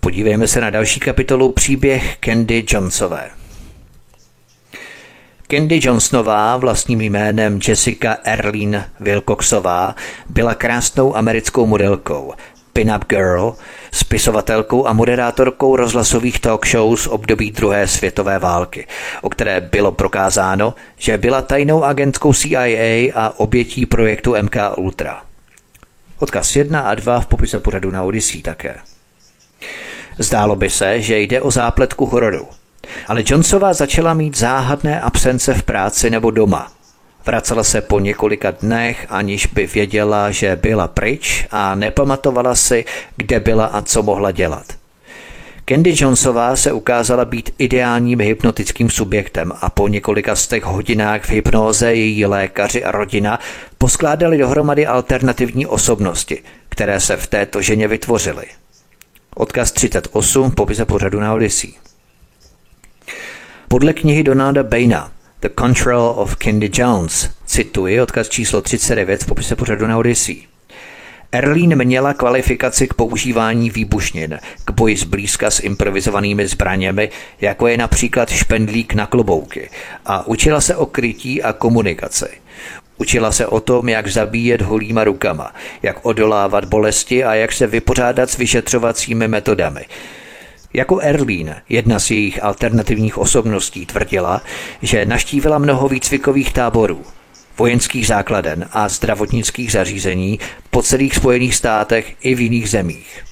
Podívejme se na další kapitolu příběh Candy Jonesové. Candy Johnsonová, vlastním jménem Jessica Erlin Wilcoxová, byla krásnou americkou modelkou, pin-up girl, spisovatelkou a moderátorkou rozhlasových talk show z období druhé světové války, o které bylo prokázáno, že byla tajnou agentkou CIA a obětí projektu MK Ultra. Odkaz 1 a 2 v popise pořadu na Odyssey také. Zdálo by se, že jde o zápletku hororu. Ale Johnsonová začala mít záhadné absence v práci nebo doma. Vracela se po několika dnech, aniž by věděla, že byla pryč a nepamatovala si, kde byla a co mohla dělat. Candy Jonesová se ukázala být ideálním hypnotickým subjektem a po několika z těch hodinách v hypnoze její lékaři a rodina poskládali dohromady alternativní osobnosti, které se v této ženě vytvořily. Odkaz 38, popise pořadu na Odyssey. Podle knihy Donalda Baina The Control of Candy Jones, cituji odkaz číslo 39 v popise pořadu na Odyssey. Erlín měla kvalifikaci k používání výbušnin, k boji zblízka s improvizovanými zbraněmi, jako je například špendlík na klobouky, a učila se o krytí a komunikaci. Učila se o tom, jak zabíjet holýma rukama, jak odolávat bolesti a jak se vypořádat s vyšetřovacími metodami. Jako Erlín, jedna z jejich alternativních osobností, tvrdila, že naštívila mnoho výcvikových táborů, vojenských základen a zdravotnických zařízení po celých Spojených státech i v jiných zemích.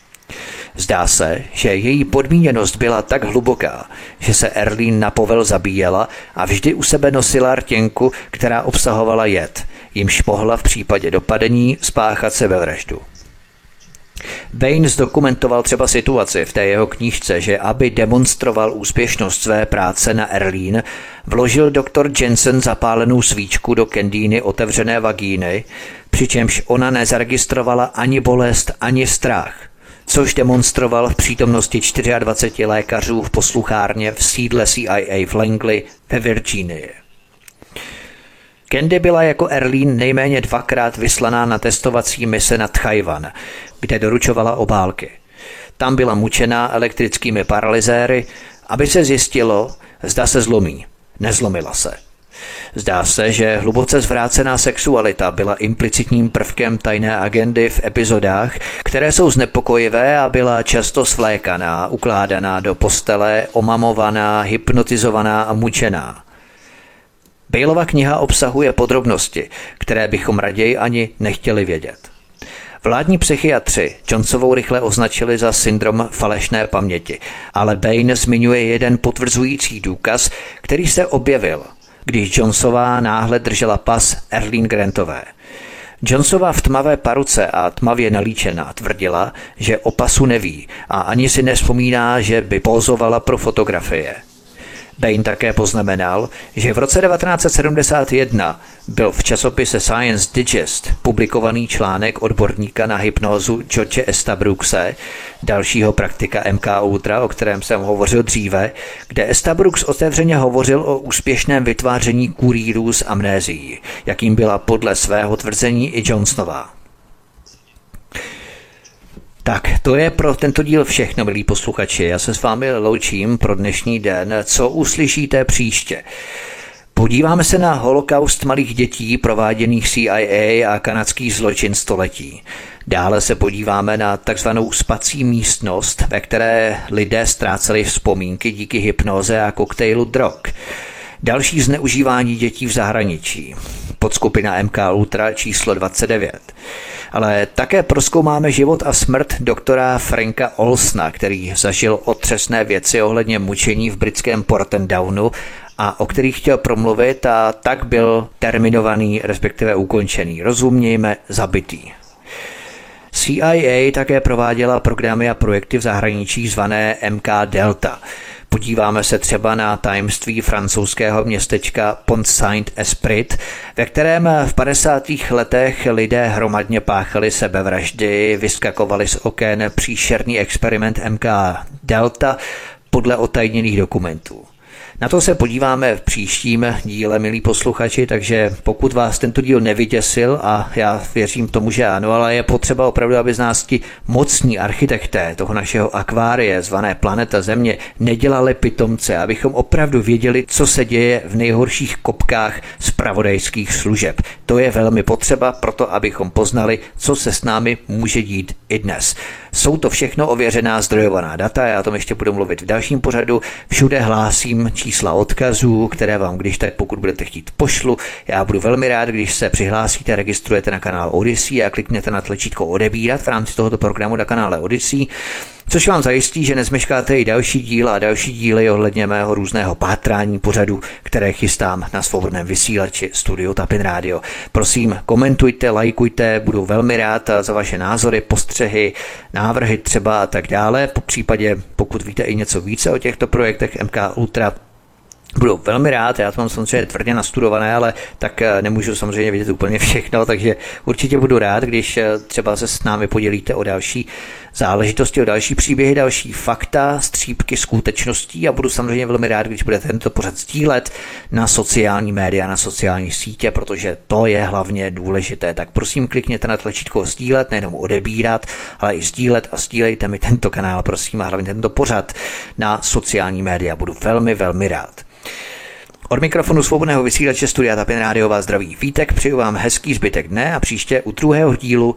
Zdá se, že její podmíněnost byla tak hluboká, že se Erlín na povel zabíjela a vždy u sebe nosila rtěnku, která obsahovala jed, jimž mohla v případě dopadení spáchat sebevraždu. Bain zdokumentoval třeba situaci v té jeho knížce, že aby demonstroval úspěšnost své práce na Erlín, vložil doktor Jensen zapálenou svíčku do Kendýny otevřené vagíny, přičemž ona nezaregistrovala ani bolest, ani strach což demonstroval v přítomnosti 24 lékařů v posluchárně v sídle CIA v Langley ve Virginii. Candy byla jako Erlín nejméně dvakrát vyslaná na testovací mise na Tchajvan, kde doručovala obálky. Tam byla mučená elektrickými paralyzéry, aby se zjistilo, zda se zlomí. Nezlomila se. Zdá se, že hluboce zvrácená sexualita byla implicitním prvkem tajné agendy v epizodách, které jsou znepokojivé a byla často svlékaná, ukládaná do postele, omamovaná, hypnotizovaná a mučená. Bejlova kniha obsahuje podrobnosti, které bychom raději ani nechtěli vědět. Vládní psychiatři Johnsovou rychle označili za syndrom falešné paměti, ale Bain zmiňuje jeden potvrzující důkaz, který se objevil, když Jonesová náhle držela pas Erlín Grantové. Jonesova v tmavé paruce a tmavě nalíčená tvrdila, že o pasu neví a ani si nespomíná, že by pózovala pro fotografie. Bain také poznamenal, že v roce 1971 byl v časopise Science Digest publikovaný článek odborníka na hypnózu George Estabrooxe, dalšího praktika MK Ultra, o kterém jsem hovořil dříve, kde Estabrooks otevřeně hovořil o úspěšném vytváření kurírů z amnézií, jakým byla podle svého tvrzení i Johnsonová. Tak, to je pro tento díl všechno, milí posluchači. Já se s vámi loučím pro dnešní den. Co uslyšíte příště? Podíváme se na holokaust malých dětí prováděných CIA a kanadský zločin století. Dále se podíváme na takzvanou spací místnost, ve které lidé ztráceli vzpomínky díky hypnoze a koktejlu drog. Další zneužívání dětí v zahraničí. Podskupina MK Ultra číslo 29 ale také proskoumáme život a smrt doktora Franka Olsna, který zažil otřesné věci ohledně mučení v britském Portendownu a o kterých chtěl promluvit a tak byl terminovaný, respektive ukončený. Rozumějme, zabitý. CIA také prováděla programy a projekty v zahraničí zvané MK Delta – Podíváme se třeba na tajemství francouzského městečka Pont Saint-Esprit, ve kterém v 50. letech lidé hromadně páchali sebevraždy, vyskakovali z oken příšerný experiment MK Delta podle otajněných dokumentů. Na to se podíváme v příštím díle, milí posluchači, takže pokud vás tento díl nevyděsil, a já věřím tomu, že ano, ale je potřeba opravdu, aby z nás ti mocní architekté toho našeho akvárie, zvané Planeta Země, nedělali pitomce, abychom opravdu věděli, co se děje v nejhorších kopkách spravodajských služeb. To je velmi potřeba proto, abychom poznali, co se s námi může dít i dnes. Jsou to všechno ověřená zdrojovaná data, já o tom ještě budu mluvit v dalším pořadu. Všude hlásím čísla odkazů, které vám, když tak pokud budete chtít, pošlu. Já budu velmi rád, když se přihlásíte, registrujete na kanál Odyssey a kliknete na tlačítko odebírat v rámci tohoto programu na kanále Odyssey. Což vám zajistí, že nezmeškáte i další díla a další díly ohledně mého různého pátrání pořadu, které chystám na svobodném vysílači Studio Tapin Radio. Prosím, komentujte, lajkujte, budu velmi rád za vaše názory, postřehy, návrhy třeba a tak dále. Po případě, pokud víte i něco více o těchto projektech MK Ultra, Budu velmi rád, já to mám samozřejmě tvrdě nastudované, ale tak eh, nemůžu samozřejmě vidět úplně všechno, takže určitě budu rád, když eh, třeba se s námi podělíte o další záležitosti, o další příběhy, další fakta, střípky skutečností a budu samozřejmě velmi rád, když budete tento pořad sdílet na sociální média, na sociální sítě, protože to je hlavně důležité. Tak prosím, klikněte na tlačítko sdílet, nejenom odebírat, ale i sdílet a sdílejte mi tento kanál, prosím, a hlavně tento pořad na sociální média. Budu velmi, velmi rád. Od mikrofonu svobodného vysílače Studia Tapin Rádio vás zdraví Vítek, přeju vám hezký zbytek dne a příště u druhého dílu